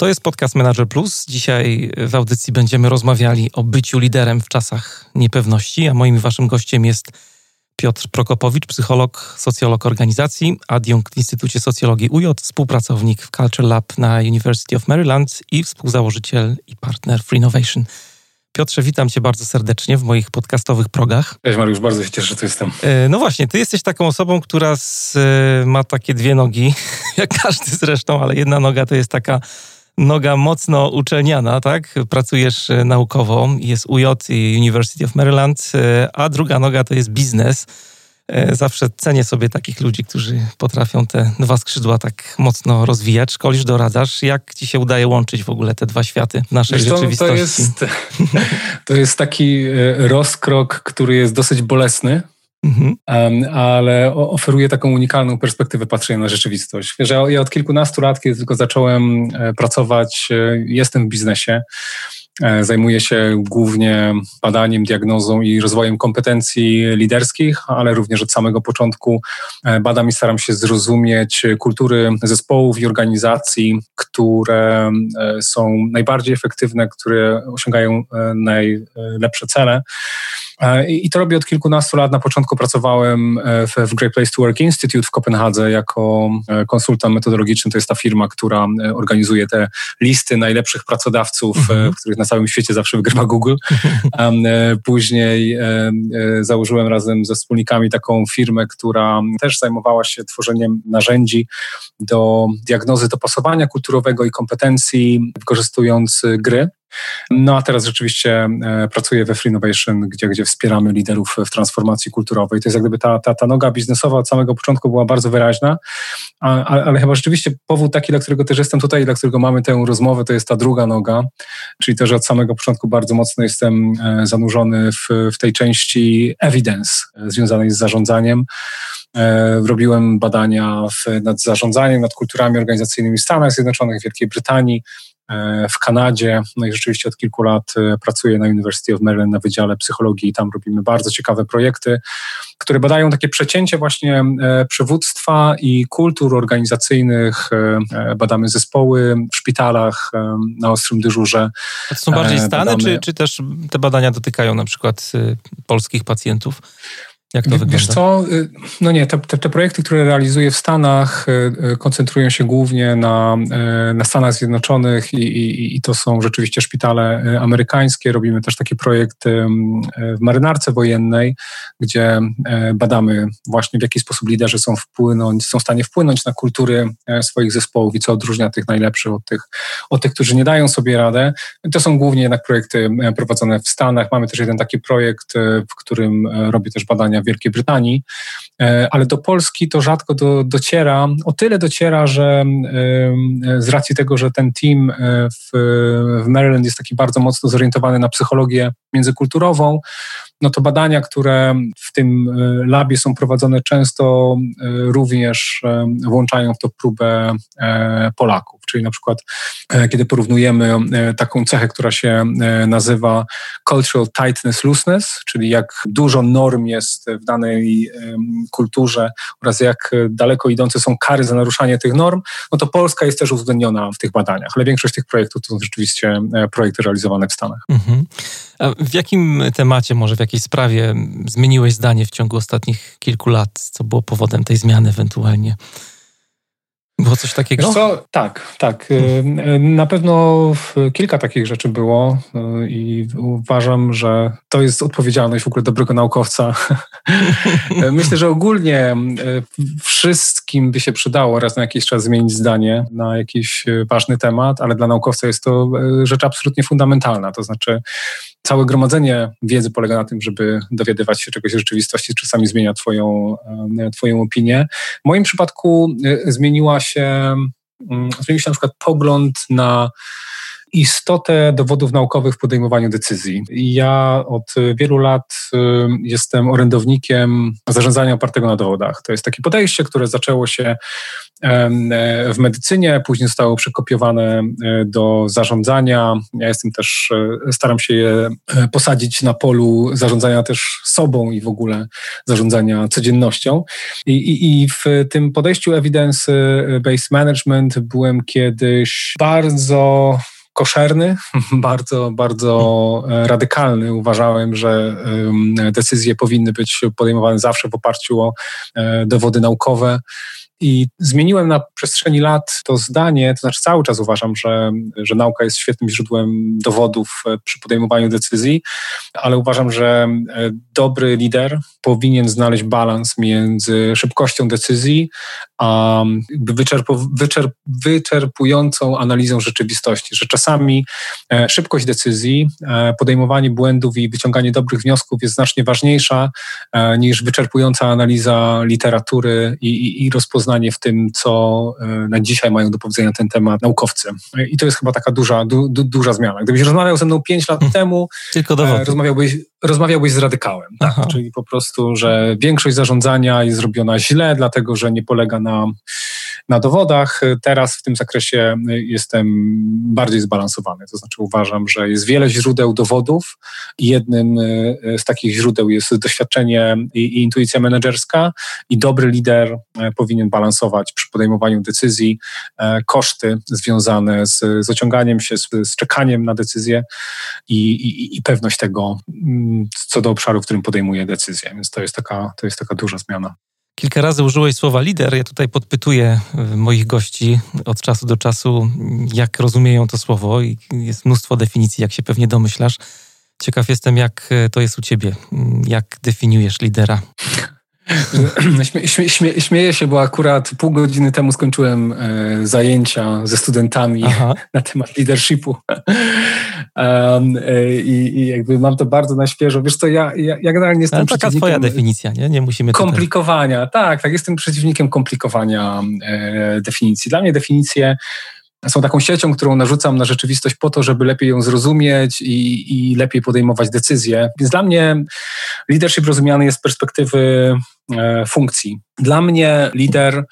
To jest podcast Manager Plus. Dzisiaj w audycji będziemy rozmawiali o byciu liderem w czasach niepewności, a moim waszym gościem jest Piotr Prokopowicz, psycholog, socjolog organizacji, adiunkt w Instytucie Socjologii UJ, współpracownik w Culture Lab na University of Maryland i współzałożyciel i partner Free Innovation. Piotrze, witam cię bardzo serdecznie w moich podcastowych progach. Cześć Mariusz, bardzo się cieszę, że tu jestem. E, no właśnie, ty jesteś taką osobą, która z, e, ma takie dwie nogi, jak każdy zresztą, ale jedna noga to jest taka noga mocno uczelniana, tak? Pracujesz e, naukowo, jest UJ i University of Maryland, e, a druga noga to jest biznes. E, zawsze cenię sobie takich ludzi, którzy potrafią te dwa skrzydła tak mocno rozwijać. Szkolisz, doradzasz. Jak ci się udaje łączyć w ogóle te dwa światy w naszej Wiesz, rzeczywistości? To jest, to jest taki rozkrok, który jest dosyć bolesny, Mhm. ale oferuje taką unikalną perspektywę patrzenia na rzeczywistość. Wiesz, ja, od kilkunastu lat, kiedy tylko zacząłem e, pracować, e, jestem w biznesie. E, zajmuję się głównie badaniem, diagnozą i rozwojem kompetencji liderskich, ale również od samego początku badam i staram się zrozumieć kultury zespołów i organizacji, które są najbardziej efektywne, które osiągają najlepsze cele. E, I to robię od kilkunastu lat. Na początku pracowałem e, w, w Great Place to Work Institute w Kopenhadze jako e, konsultant metodologiczny. To jest ta firma, która organizuje te listy najlepszych pracodawców, mhm. w których na całym świecie zawsze wygrywa Google. Później założyłem razem ze wspólnikami taką firmę, która też zajmowała się tworzeniem narzędzi do diagnozy dopasowania kulturowego i kompetencji, wykorzystując gry. No a teraz rzeczywiście e, pracuję we Free Innovation, gdzie, gdzie wspieramy liderów w transformacji kulturowej. To jest jak gdyby ta, ta, ta noga biznesowa od samego początku była bardzo wyraźna, a, ale chyba rzeczywiście powód taki, dla którego też jestem tutaj, dla którego mamy tę rozmowę, to jest ta druga noga, czyli to, że od samego początku bardzo mocno jestem e, zanurzony w, w tej części evidence e, związanej z zarządzaniem. Robiłem badania w, nad zarządzaniem, nad kulturami organizacyjnymi w Stanach Zjednoczonych, Wielkiej Brytanii, w Kanadzie. No i rzeczywiście od kilku lat e, pracuję na University of Maryland na Wydziale Psychologii i tam robimy bardzo ciekawe projekty, które badają takie przecięcie właśnie e, przywództwa i kultur organizacyjnych. Badamy zespoły w szpitalach na ostrym dyżurze. A to są bardziej Stany, badamy... czy, czy też te badania dotykają na przykład polskich pacjentów? Jak to wygląda? Wiesz co, y, no nie, te, te, te, projekty, które realizuję w Stanach y, y, koncentrują się głównie na, na Stanach Zjednoczonych i, i, i, to są rzeczywiście szpitale amerykańskie. Robimy też taki projekt w marynarce wojennej, gdzie badamy właśnie w jaki sposób liderzy są wpłynąć, są w stanie wpłynąć na kultury swoich zespołów i co odróżnia tych najlepszych od tych, od tych którzy nie dają sobie radę. To są głównie jednak projekty prowadzone w Stanach. Mamy też jeden taki projekt, w którym robię też badania w Wielkiej Brytanii, e, ale do Polski to rzadko do, dociera. O tyle dociera, że z racji tego, że ten team e, w, w Maryland jest taki bardzo mocno zorientowany na psychologię międzykulturową, no to badania, które w tym e, labie są prowadzone często również włączają w to próbę Polaków czyli na przykład e, kiedy porównujemy e, taką cechę, która się e, nazywa cultural tightness looseness, czyli jak dużo norm jest w danej kulturze oraz jak daleko idące są kary za naruszanie tych norm, no to Polska jest też uwzględniona w tych badaniach, ale większość tych projektów to są rzeczywiście projekty realizowane w Stanach. Mhm. W jakim temacie, może w jakiej sprawie zmieniłeś zdanie w ciągu ostatnich kilku lat? Co było powodem tej zmiany ewentualnie? Było coś takiego? co? Tak, tak. Hmm. Na pewno kilka takich rzeczy było y, i uważam, że to jest odpowiedzialność w ogóle dobrego naukowca. Myślę, że ogólnie wszystkim by się przydało raz na jakiś czas zmienić zdanie na jakiś ważny temat, ale dla naukowca jest to rzecz absolutnie fundamentalna. To znaczy, całe gromadzenie wiedzy polega na tym, żeby dowiadywać się czegoś w rzeczywistości, czasami zmienia twoją, twoją opinię. W moim przypadku zmieniła się, mm, zmienił się na przykład pogląd na istotę dowodów naukowych w podejmowaniu decyzji. Ja od wielu lat y, jestem orędownikiem zarządzania opartego na dowodach. To jest takie podejście, które zaczęło się w medycynie, później zostało przekopiowane e, do zarządzania. Ja jestem też, e, staram się je e, posadzić na polu zarządzania też sobą i w ogóle zarządzania codziennością. I, i, i w tym podejściu evidence-based management byłem kiedyś bardzo koszerny, bardzo, bardzo radykalny. Uważałem, że decyzje powinny być podejmowane zawsze w oparciu o dowody naukowe. I zmieniłem na przestrzeni lat to zdanie, to znaczy cały czas uważam, że, że nauka jest świetnym źródłem dowodów e, przy podejmowaniu decyzji, ale uważam, że e, dobry lider powinien znaleźć balans między szybkością decyzji a wyczerp, wyczerpującą analizą rzeczywistości, że czasami e, szybkość decyzji, podejmowanie błędów i wyciąganie dobrych wniosków jest znacznie ważniejsza niż wyczerpująca analiza literatury i, i, i rozpoznanie w tym, co e, na dzisiaj mają do powiedzenia na ten temat naukowcy. I to jest chyba taka duża, du, du, duża zmiana. Gdybyś rozmawiał ze mną pięć lat hmm. temu, Tylko dowody. rozmawiałbyś, rozmawiałbyś z radykałem. Tak? Czyli po prostu, że większość zarządzania jest zrobiona źle, dlatego że nie polega na, na dowodach. Teraz w tym zakresie jestem bardziej zbalansowany. To znaczy uważam, że jest wiele źródeł dowodów jednym e, z takich źródeł jest doświadczenie i, i intuicja menedżerska i dobry lider e, powinien balansować przy podejmowaniu decyzji e, koszty związane z zaciąganiem się, z, z czekaniem na decyzję i, i, i pewność tego, mm, co do obszaru, w którym podejmuje decyzję. Więc to jest taka, to jest taka duża zmiana. Kilka razy użyłeś słowa lider. Ja tutaj podpytuję e, moich gości od czasu do czasu, jak rozumieją to słowo i jest mnóstwo definicji, jak się pewnie domyślasz. Ciekaw jestem, jak e, to jest u ciebie. Jak definiujesz lidera? Śmie, śmie, śmieję się, bo akurat pół godziny temu skończyłem e, zajęcia ze studentami Aha. na temat leadershipu. um, e, i, jakby mam to bardzo na świeżo. Wiesz co, ja, ja, ja generalnie jestem to taka twoja definicja, nie? Nie musimy Komplikowania, tutaj... tak, tak. Jestem przeciwnikiem komplikowania e, definicji. Dla mnie definicje są taką siecią, którą narzucam na rzeczywistość po to, żeby lepiej ją zrozumieć i, i lepiej podejmować decyzje. Więc dla mnie leadership rozumiany jest z perspektywy e, funkcji. Dla mnie lider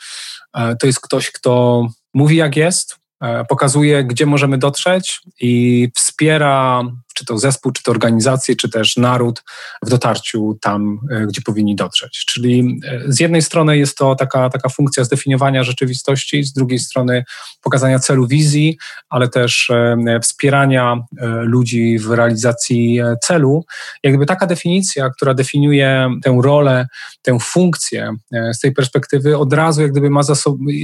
e, to jest ktoś, kto mówi jak jest, e, pokazuje, gdzie możemy dotrzeć i wspiera czy to zespół, czy to organizację, czy też naród w dotarciu tam, e, gdzie powinni dotrzeć. Czyli e, z jednej strony jest to taka, taka funkcja zdefiniowania rzeczywistości, z drugiej strony pokazania celu wizji, ale też e, wspierania ludzi w realizacji celu. Jakby taka definicja, która definiuje tę rolę, tę funkcję z tej perspektywy od razu jak gdyby ma,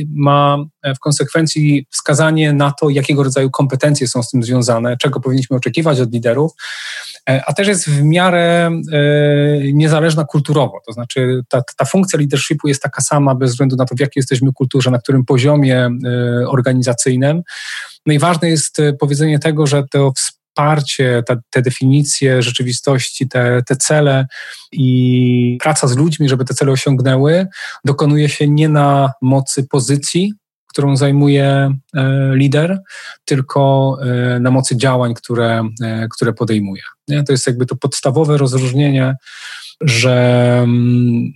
ma w konsekwencji wskazanie na to, jakiego rodzaju kompetencje są z tym związane, czego powinniśmy oczekiwać od liderów, e, a też jest w miarę e, niezależna kulturowo. To znaczy ta, ta funkcja leadershipu jest taka sama bez względu na to, w jakiej jesteśmy kulturze, na którym poziomie e, organizacyjnym. No i ważne jest powiedzenie tego, że to wsparcie, te, te definicje rzeczywistości, te, te cele i praca z ludźmi, żeby te cele osiągnęły, dokonuje się nie na mocy pozycji, którą zajmuje e, lider, tylko e, na mocy działań, które, e, które podejmuje. To jest jakby to podstawowe rozróżnienie, że mm,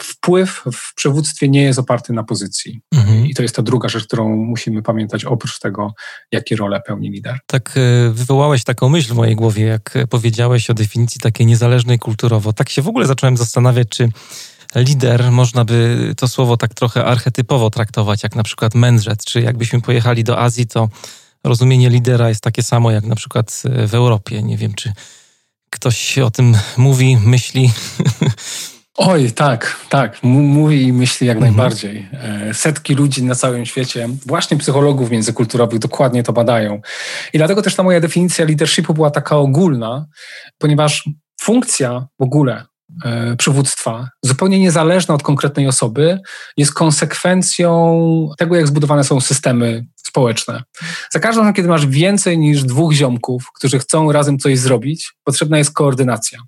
wpływ w przywództwie nie jest oparty na pozycji. Mhm. I to jest ta druga rzecz, którą musimy pamiętać, oprócz tego, jakie role pełni lider. Tak, wywołałeś taką myśl w mojej głowie, jak powiedziałeś o definicji takiej niezależnej kulturowo. Tak się w ogóle zacząłem zastanawiać, czy lider, można by to słowo tak trochę archetypowo traktować, jak na przykład mędrzec, czy jakbyśmy pojechali do Azji, to rozumienie lidera jest takie samo jak na przykład w Europie. Nie wiem, czy ktoś o tym mówi, myśli. Oj, tak, tak. mówi i myśli jak mhm. najbardziej. E, setki ludzi na całym świecie, właśnie psychologów międzykulturowych, dokładnie to badają. I dlatego też ta moja definicja leadershipu była taka ogólna, ponieważ funkcja w ogóle przywództwa, zupełnie niezależna od konkretnej osoby, jest konsekwencją tego, jak zbudowane są systemy społeczne. Za każdym razem, kiedy masz więcej niż dwóch ziomków, którzy chcą razem coś zrobić, potrzebna jest koordynacja.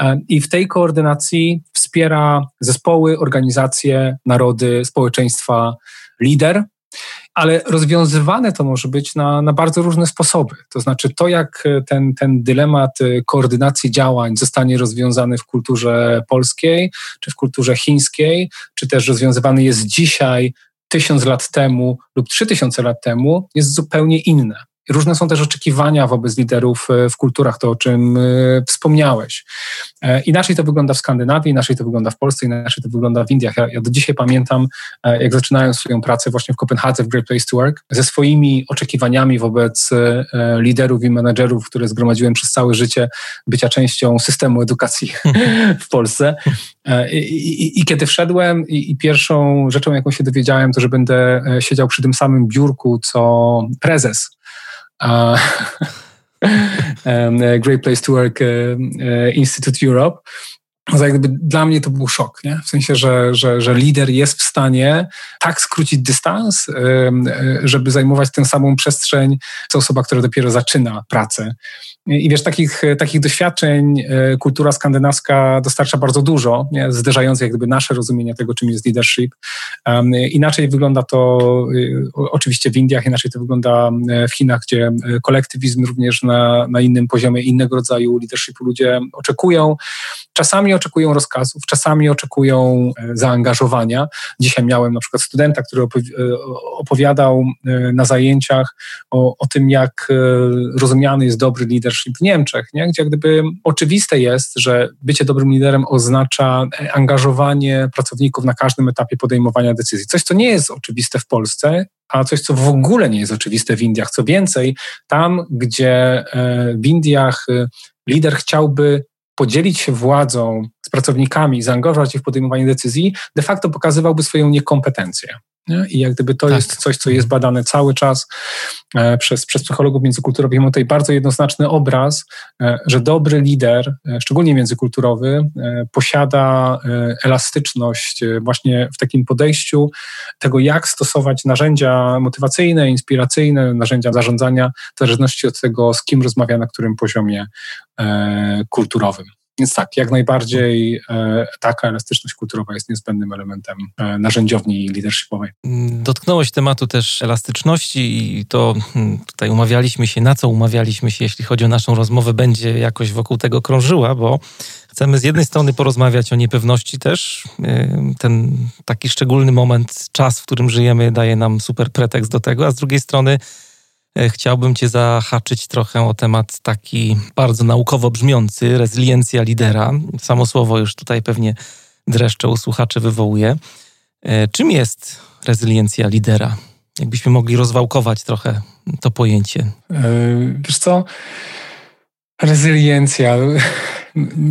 E, I w tej koordynacji wspiera zespoły, organizacje, narody, społeczeństwa lider. Ale rozwiązywane to może być na, na bardzo różne sposoby. To znaczy to, jak ten, ten dylemat koordynacji działań zostanie rozwiązany w kulturze polskiej, czy w kulturze chińskiej, czy też rozwiązywany jest dzisiaj tysiąc lat temu lub trzy tysiące lat temu, jest zupełnie inne. Różne są też oczekiwania wobec liderów e, w kulturach, to o czym e, wspomniałeś. E, inaczej to wygląda w Skandynawii, inaczej to wygląda w Polsce, inaczej to wygląda w Indiach. Ja, do dzisiaj pamiętam, jak zaczynałem swoją pracę właśnie w Kopenhadze w Great Place to Work, ze swoimi oczekiwaniami wobec liderów i menedżerów, które zgromadziłem przez całe życie bycia częścią systemu edukacji w Polsce. I, i, I, kiedy wszedłem i, i, pierwszą rzeczą, jaką się dowiedziałem, to, że będę siedział przy tym samym biurku, co prezes Great Place to Work Institute Europe. Jakby dla mnie to był szok, nie? w sensie, że, że, że lider jest w stanie tak skrócić dystans, żeby zajmować tę samą przestrzeń, co osoba, która dopiero zaczyna pracę. I wiesz, takich, takich doświadczeń e, kultura skandynawska dostarcza bardzo dużo, nie? zderzających jak gdyby nasze rozumienie tego, czym jest leadership. Um, inaczej wygląda to y, oczywiście w Indiach, inaczej to wygląda e, w Chinach, gdzie e, kolektywizm również na, na innym poziomie, innego rodzaju leadershipu ludzie oczekują. Czasami oczekują rozkazów, czasami oczekują zaangażowania. Dzisiaj miałem na przykład studenta, który opowiadał na zajęciach o, o tym, jak rozumiany jest dobry lider leadership w Niemczech, nie? gdzie gdyby oczywiste jest, że bycie dobrym liderem oznacza angażowanie pracowników na każdym etapie podejmowania decyzji. Coś, co nie jest oczywiste w Polsce, a coś, co w ogóle nie jest oczywiste w Indiach. Co więcej, tam, gdzie e, w Indiach e, lider chciałby podzielić się władzą pracownikami, zaangażować ich w podejmowanie decyzji, de facto pokazywałby swoją niekompetencję. Nie? I jak gdyby to tak. jest coś, co jest badane cały czas e, przez, przez psychologów międzykulturowych. Mamy tutaj bardzo jednoznaczny obraz, e, że dobry lider, e, szczególnie międzykulturowy, posiada elastyczność właśnie w takim podejściu tego, jak stosować narzędzia motywacyjne, inspiracyjne, narzędzia zarządzania, w zależności od tego, z kim rozmawia na którym poziomie kulturowym. Więc tak, jak najbardziej e, taka elastyczność kulturowa jest niezbędnym elementem e, narzędziowni leadershipowej. Dotknąłeś tematu też elastyczności i to hmm, tutaj umawialiśmy się, na co umawialiśmy się, jeśli chodzi o naszą rozmowę, będzie jakoś wokół tego krążyła, bo chcemy z jednej strony porozmawiać o niepewności też. E, ten taki szczególny moment, czas, w którym żyjemy, daje nam super pretekst do tego, a z drugiej strony chciałbym Cię zahaczyć trochę o temat taki bardzo naukowo brzmiący, rezyliencja lidera. Samo słowo już tutaj pewnie dreszcze u słuchaczy wywołuje. E, czym jest rezyliencja lidera? Jakbyśmy mogli rozwałkować trochę to pojęcie. E, wiesz co? Rezyliencja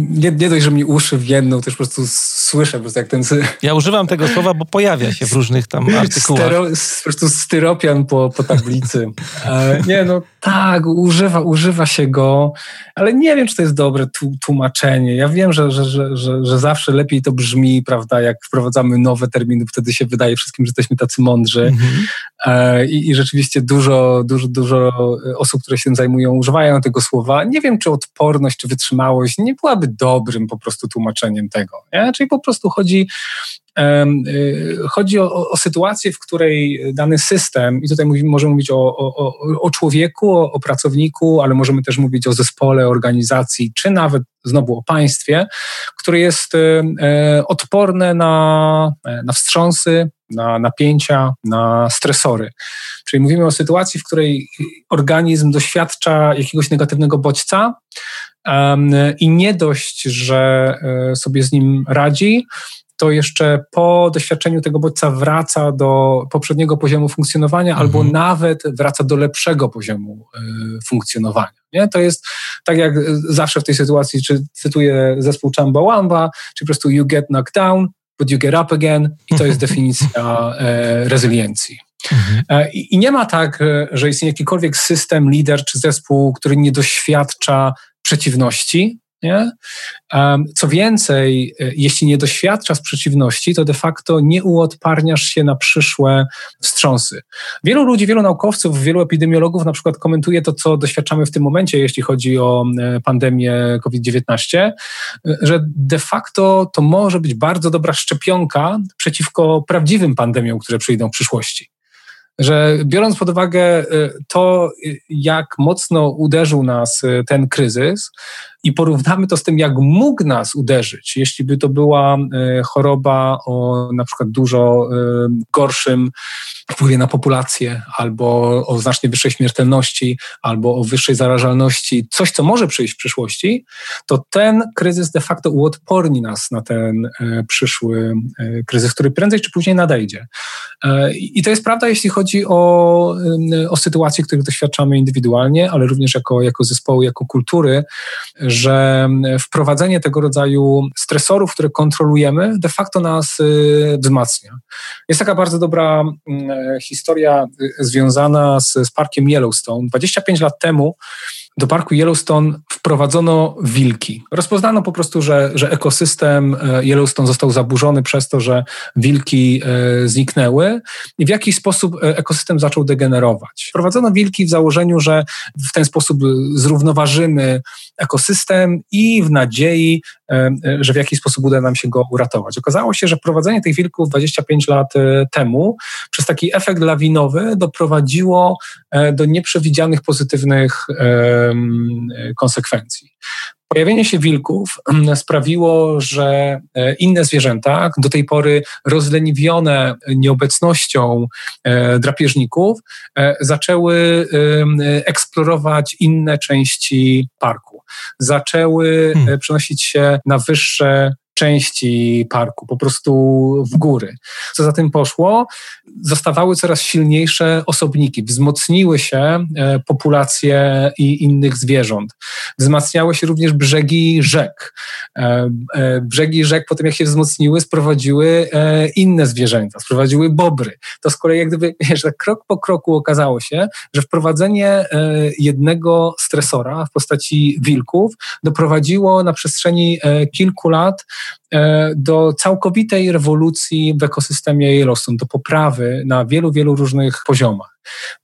nie, nie dość, że mi uszy jedną, też po prostu słyszę po prostu jak ten... Ja używam tego słowa, bo pojawia się w różnych tam artykułach. Stero, po prostu styropian po, po tablicy. E, nie, no tak, używa, używa się go, ale nie wiem, czy to jest dobre tłumaczenie. Ja wiem, że, że, że, że, zawsze lepiej to brzmi, prawda, jak wprowadzamy nowe terminy, wtedy się wydaje wszystkim, że jesteśmy tacy mądrzy. Mhm. E, I, I rzeczywiście dużo, dużo, dużo osób, które się tym zajmują, używają tego słowa. Nie wiem, czy odporność, czy wytrzymałość, nie byłaby dobrym po prostu tłumaczeniem tego. Nie? Czyli po prostu chodzi, chodzi o, o, sytuację, w której dany system, i tutaj mówimy, możemy mówić o, o, o człowieku, o, pracowniku, ale możemy też mówić o zespole, organizacji, czy nawet znowu o państwie, które jest y, y, odporne na, na wstrząsy, na napięcia, na stresory. Czyli mówimy o sytuacji, w której organizm doświadcza jakiegoś negatywnego bodźca, i nie dość, że sobie z nim radzi, to jeszcze po doświadczeniu tego bodźca wraca do poprzedniego poziomu funkcjonowania mhm. albo nawet wraca do lepszego poziomu e, funkcjonowania. Nie? To jest tak jak zawsze w tej sytuacji, czy cytuję zespół Chamba Wamba, czy po prostu you get knocked down, but you get up again i to jest definicja e, rezyliencji. Mhm. I nie ma tak, że istnieje jakikolwiek system, lider czy zespół, który nie doświadcza przeciwności. Nie? Co więcej, e, jeśli nie doświadczasz przeciwności, to de facto nie uodparniasz się na przyszłe wstrząsy. Wielu ludzi, wielu naukowców, wielu epidemiologów na przykład komentuje to, co doświadczamy w tym momencie, jeśli chodzi o e, pandemię COVID-19, e, że de facto to może być bardzo dobra szczepionka przeciwko prawdziwym pandemiom, które przyjdą w przyszłości. że biorąc pod uwagę to, jak mocno uderzył nas ten kryzys, i porównamy to z tym, jak mógł nas uderzyć, jeśli by to była e, choroba o na przykład dużo e, gorszym wpływie na populację, albo o znacznie wyższej śmiertelności, albo o wyższej zarażalności, coś, co może przyjść w przyszłości, to ten kryzys de facto uodporni nas na ten e, przyszły kryzys, który prędzej czy później nadejdzie. I to jest prawda, jeśli chodzi o, o sytuacje, których doświadczamy indywidualnie, ale również jako, jako zespoły, jako kultury, że wprowadzenie tego rodzaju stresorów, które kontrolujemy, de facto nas y, wzmacnia. Jest taka bardzo dobra mm, historia y, związana z, z parkiem Yellowstone. 25 lat temu do parku Yellowstone wprowadzono wilki. Rozpoznano po prostu, że, że ekosystem e, Yellowstone został zaburzony przez to, że wilki e, zniknęły i w jakiś sposób e, ekosystem zaczął degenerować. Wprowadzono wilki w założeniu, że w ten sposób zrównoważymy ekosystem i w nadziei, że w jakiś sposób uda nam się go uratować. Okazało się, że wprowadzenie tych wilków 25 lat temu przez taki efekt lawinowy doprowadziło do nieprzewidzianych pozytywnych konsekwencji. Pojawienie się wilków sprawiło, że e, inne zwierzęta, do tej pory rozleniwione nieobecnością e, drapieżników, e, zaczęły eksplorować inne części parku. Zaczęły hmm. przenosić się na wyższe części parku, po prostu w góry. Co za tym poszło? Zostawały coraz silniejsze osobniki, wzmocniły się e, populacje i innych zwierząt. Wzmacniały się również brzegi rzek. E, e, brzegi rzek, po tym jak się wzmocniły, sprowadziły inne zwierzęta, sprowadziły bobry. To z kolei jak gdyby, wiesz, krok po kroku okazało się, że wprowadzenie jednego stresora w postaci wilków doprowadziło na przestrzeni kilku lat do całkowitej rewolucji w ekosystemie Yellowstone, do poprawy na wielu, wielu różnych poziomach.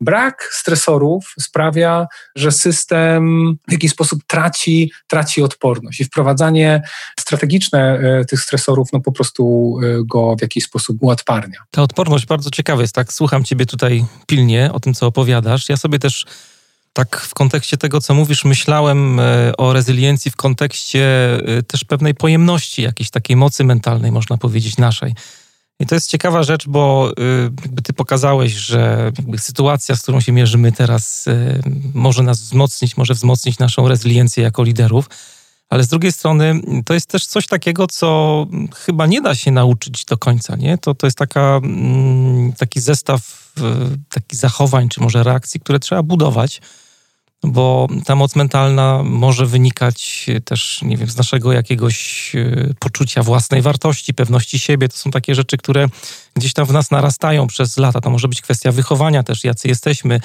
Brak stresorów sprawia, że system w jakiś sposób traci, traci odporność i wprowadzanie strategiczne e, tych stresorów no po prostu e, go w jakiś sposób uodparnia. Ta odporność bardzo ciekawa jest, tak słucham ciebie tutaj pilnie o tym, co opowiadasz. Ja sobie też tak w kontekście tego, co mówisz, myślałem e, o rezyliencji w kontekście e, też pewnej pojemności, jakiejś takiej mocy mentalnej, można powiedzieć, naszej. I to jest ciekawa rzecz, bo e, jakby ty pokazałeś, że sytuacja, z którą się mierzymy teraz, może nas wzmocnić, może wzmocnić naszą rezyliencję jako liderów, ale z drugiej strony to jest też coś takiego, co chyba nie da się nauczyć do końca, nie? To, to jest taka, mm, taki zestaw takich zachowań, czy może reakcji, które trzeba budować bo ta moc mentalna może wynikać też, nie wiem, z naszego jakiegoś e, poczucia własnej wartości, pewności siebie. To są takie rzeczy, które gdzieś tam w nas narastają przez lata. To może być kwestia wychowania też, jacy jesteśmy,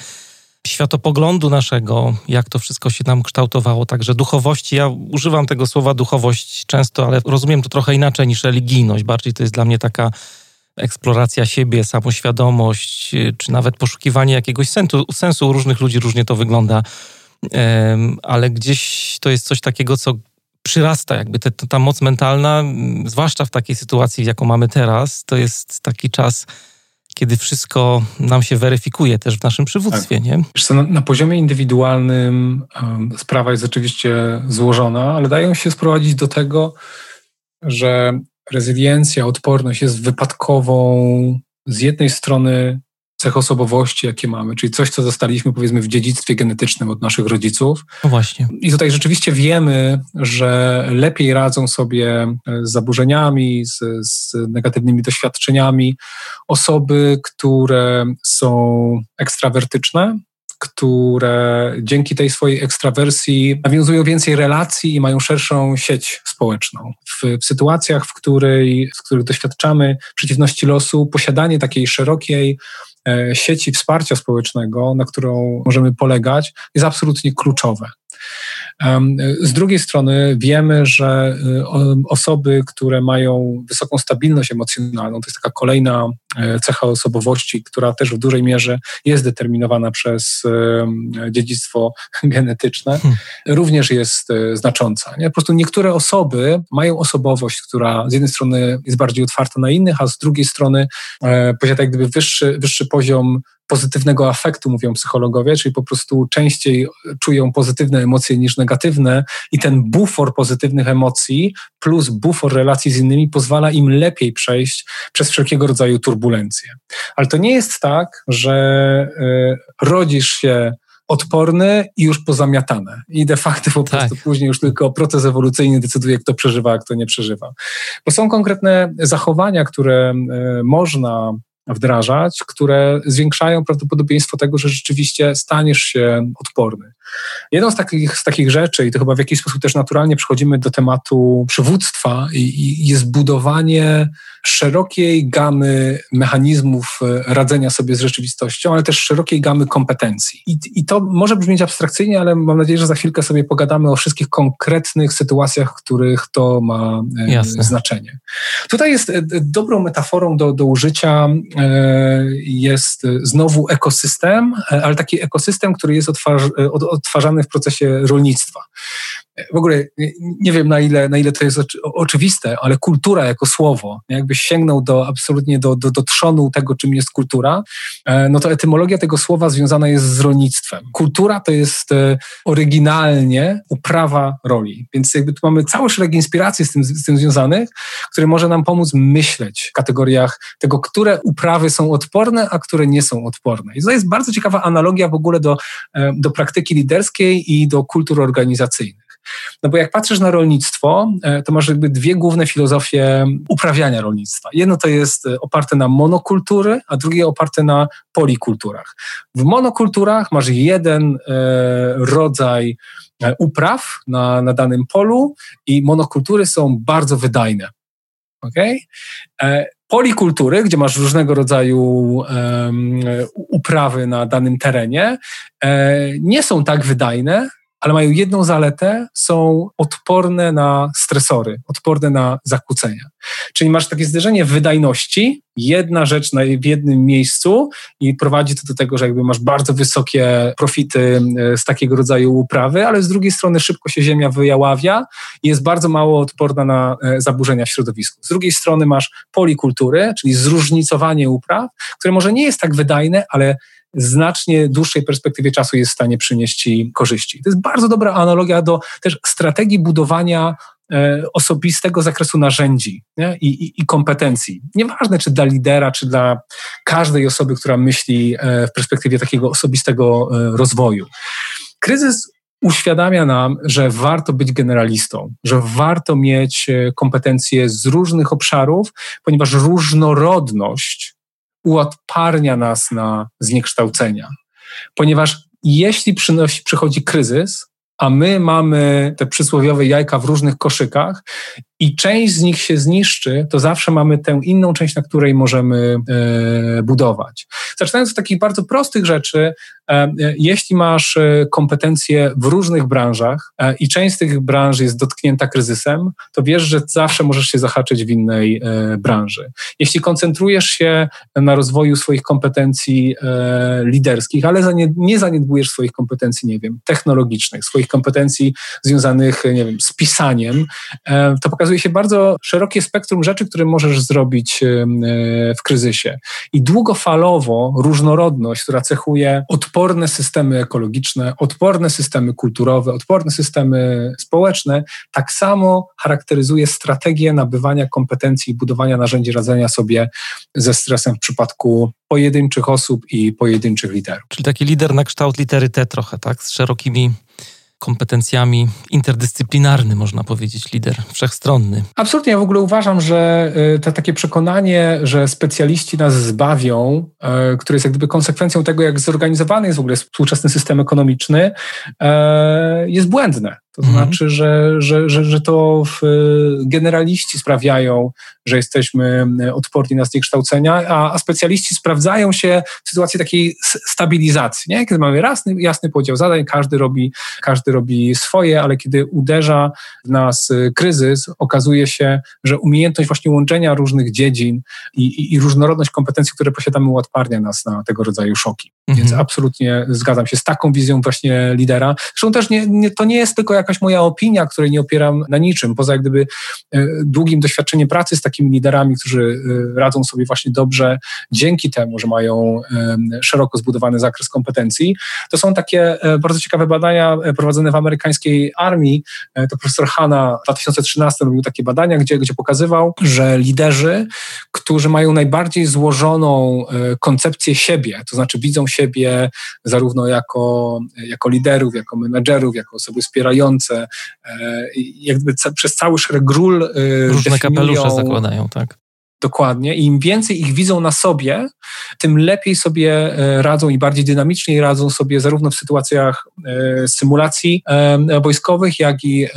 światopoglądu naszego, jak to wszystko się nam kształtowało, także duchowości. Ja używam tego słowa duchowość często, ale rozumiem to trochę inaczej niż religijność. Bardziej to jest dla mnie taka eksploracja siebie, samoświadomość, y, czy nawet poszukiwanie jakiegoś sensu. sensu u różnych ludzi różnie to wygląda, ale gdzieś to jest coś takiego, co przyrasta, jakby te, ta moc mentalna, zwłaszcza w takiej sytuacji, jaką mamy teraz, to jest taki czas, kiedy wszystko nam się weryfikuje też w naszym przywództwie, tak. nie? Co, na, na, poziomie indywidualnym um, sprawa jest oczywiście złożona, ale dają się sprowadzić do tego, że rezyliencja, odporność jest wypadkową z jednej strony cech osobowości, jakie mamy, czyli coś, co zostaliśmy powiedzmy w dziedzictwie genetycznym od naszych rodziców. No właśnie. I tutaj rzeczywiście wiemy, że lepiej radzą sobie z zaburzeniami, z, z negatywnymi doświadczeniami osoby, które są ekstrawertyczne, które dzięki tej swojej ekstrawersji nawiązują więcej relacji i mają szerszą sieć społeczną. W, w sytuacjach, w, której, których doświadczamy przeciwności losu, posiadanie takiej szerokiej e, sieci wsparcia społecznego, na którą możemy polegać, jest absolutnie kluczowe. Z drugiej strony wiemy, że y, osoby, które mają wysoką stabilność emocjonalną, to jest taka kolejna cecha osobowości, która też w dużej mierze jest determinowana przez dziedzictwo genetyczne, hmm. również jest znacząca. Nie? Po prostu niektóre osoby mają osobowość, która z jednej strony jest bardziej otwarta na innych, a z drugiej strony posiada jak gdyby wyższy, wyższy poziom pozytywnego afektu, mówią psychologowie, czyli po prostu częściej czują pozytywne emocje niż negatywne i ten bufor pozytywnych emocji plus bufor relacji z innymi pozwala im lepiej przejść przez wszelkiego rodzaju turbulencje. Ale to nie jest tak, że y, rodzisz się odporny i już pozamiatane. I de facto po tak. prostu później już tylko proces ewolucyjny decyduje, kto przeżywa, a kto nie przeżywa. Bo są konkretne zachowania, które y, można wdrażać, które zwiększają prawdopodobieństwo tego, że rzeczywiście staniesz się odporny. Jedną z takich, z takich rzeczy, i to chyba w jakiś sposób też naturalnie przechodzimy do tematu przywództwa, i, i jest budowanie szerokiej gamy mechanizmów e, radzenia sobie z rzeczywistością, ale też szerokiej gamy kompetencji. I, I to może brzmieć abstrakcyjnie, ale mam nadzieję, że za chwilkę sobie pogadamy o wszystkich konkretnych sytuacjach, w których to ma e, Jasne. znaczenie. Tutaj jest e, dobrą metaforą do, do użycia jest znowu ekosystem, ale taki ekosystem, który jest odtwarzany w procesie rolnictwa w ogóle nie wiem na ile, na ile to jest oczywiste, ale kultura jako słowo, jakbyś sięgnął do absolutnie do, do, do trzonu tego, czym jest kultura, e, no to etymologia tego słowa związana jest z rolnictwem. Kultura to jest e, oryginalnie uprawa roli, więc jakby tu mamy cały szereg inspiracji z tym, z tym związanych, który może nam pomóc myśleć w kategoriach tego, które uprawy są odporne, a które nie są odporne. I to jest bardzo ciekawa analogia w ogóle do, e, do praktyki liderskiej i do kultur organizacyjnych. No bo jak patrzysz na rolnictwo, e, to masz jakby dwie główne filozofie uprawiania rolnictwa. Jedno to jest e, oparte na monokultury, a drugie oparte na polikulturach. W monokulturach masz jeden e, rodzaj upraw na, na danym polu i monokultury są bardzo wydajne. Okay? Polikultury, gdzie masz różnego rodzaju um, uprawy na danym terenie, nie są tak wydajne, ale mają jedną zaletę, są odporne na stresory, odporne na zakłócenia. Czyli masz takie zderzenie wydajności, jedna rzecz w jednym miejscu i prowadzi to do tego, że jakby masz bardzo wysokie profity e, z takiego rodzaju uprawy, ale z drugiej strony szybko się ziemia wyjaławia i jest bardzo mało odporna na e, zaburzenia w środowisku. Z drugiej strony masz polikultury, czyli zróżnicowanie upraw, które może nie jest tak wydajne, ale znacznie dłuższej perspektywie czasu jest w stanie przynieść Ci korzyści. To jest bardzo dobra analogia do też strategii budowania osobistego zakresu narzędzi I, i, i, kompetencji. Nieważne, czy dla lidera, czy dla każdej osoby, która myśli e, w perspektywie takiego osobistego e, rozwoju. Kryzys uświadamia nam, że warto być generalistą, że warto mieć kompetencje z różnych obszarów, ponieważ różnorodność uodparnia nas na zniekształcenia. Ponieważ jeśli przynosi, przychodzi kryzys, a my mamy te przysłowiowe jajka w różnych koszykach i część z nich się zniszczy, to zawsze mamy tę inną część, na której możemy e, budować. Zaczynając od takich bardzo prostych rzeczy, e, e, jeśli masz kompetencje w różnych branżach i część z tych branż jest dotknięta kryzysem, to wiesz, że zawsze możesz się zahaczyć w innej branży. Jeśli koncentrujesz się na rozwoju swoich kompetencji liderskich, ale nie zaniedbujesz swoich kompetencji, nie wiem, technologicznych, swoich kompetencji związanych, nie wiem, z pisaniem, to pokazuje, okazuje się bardzo szerokie spektrum rzeczy, które możesz zrobić e, w kryzysie. I długofalowo różnorodność, która cechuje odporne systemy ekologiczne, odporne systemy kulturowe, odporne systemy społeczne, tak samo charakteryzuje strategię nabywania kompetencji i budowania narzędzi radzenia sobie ze stresem w przypadku pojedynczych osób i pojedynczych liderów. Czyli taki lider na kształt litery T trochę, tak? Z szerokimi kompetencjami interdyscyplinarny, można powiedzieć, lider wszechstronny. Absolutnie, ja w ogóle uważam, że y, to takie przekonanie, że specjaliści nas zbawią, y, które jest jak gdyby konsekwencją tego, jak zorganizowany jest w ogóle współczesny system ekonomiczny, y, jest błędne. To mhm. znaczy, że, że, że, że to generaliści sprawiają, że jesteśmy odporni na zniekształcenia, a, a specjaliści sprawdzają się w sytuacji takiej stabilizacji, nie? kiedy mamy jasny, jasny podział zadań, każdy robi, każdy robi swoje, ale kiedy uderza w nas y, kryzys, okazuje się, że umiejętność właśnie łączenia różnych dziedzin i, i, i różnorodność kompetencji, które posiadamy, uodparnia nas na tego rodzaju szoki. Mhm. Więc absolutnie zgadzam się z taką wizją właśnie lidera. Zresztą też nie, nie, to nie jest tylko jakaś moja opinia, której nie opieram na niczym, poza jak gdyby e, długim doświadczeniem pracy z takimi liderami, którzy e, radzą sobie właśnie dobrze dzięki temu, że mają szeroko zbudowany zakres kompetencji. To są takie e, bardzo ciekawe badania prowadzone w amerykańskiej armii. To profesor Hanna w 2013 robił takie badania, gdzie, gdzie pokazywał, że liderzy, którzy mają najbardziej złożoną koncepcję siebie, to znaczy widzą siebie zarówno jako, jako liderów, jako menedżerów, jako osoby wspierające, jakby przez cały szereg ról. Różne kapelusze zakładają, tak? Dokładnie. I im więcej ich widzą na sobie, tym lepiej sobie e, radzą i bardziej dynamicznie radzą sobie zarówno w sytuacjach e, symulacji e, wojskowych, jak i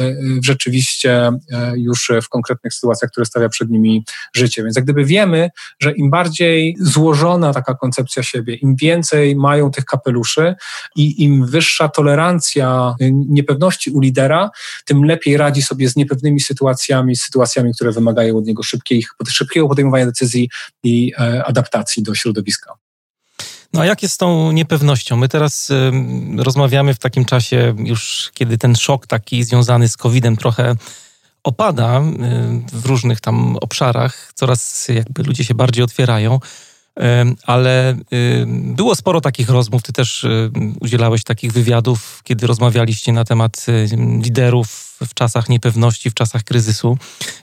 w rzeczywiście już w konkretnych sytuacjach, które stawia przed nimi życie. Więc jak gdyby wiemy, że im bardziej złożona taka koncepcja siebie, im więcej mają tych kapeluszy i im wyższa tolerancja niepewności u lidera, tym lepiej radzi sobie z niepewnymi sytuacjami, z sytuacjami, które wymagają od niego szybkiej, szybkiego podejmowania decyzji i e, adaptacji do środowiska. No a jak jest z tą niepewnością? My teraz y, rozmawiamy w takim czasie już, kiedy ten szok taki związany z COVID-em trochę opada y, w różnych tam obszarach, coraz jakby ludzie się bardziej otwierają, ale było sporo takich rozmów, ty też udzielałeś takich wywiadów, kiedy rozmawialiście na temat liderów w czasach niepewności, w czasach kryzysu.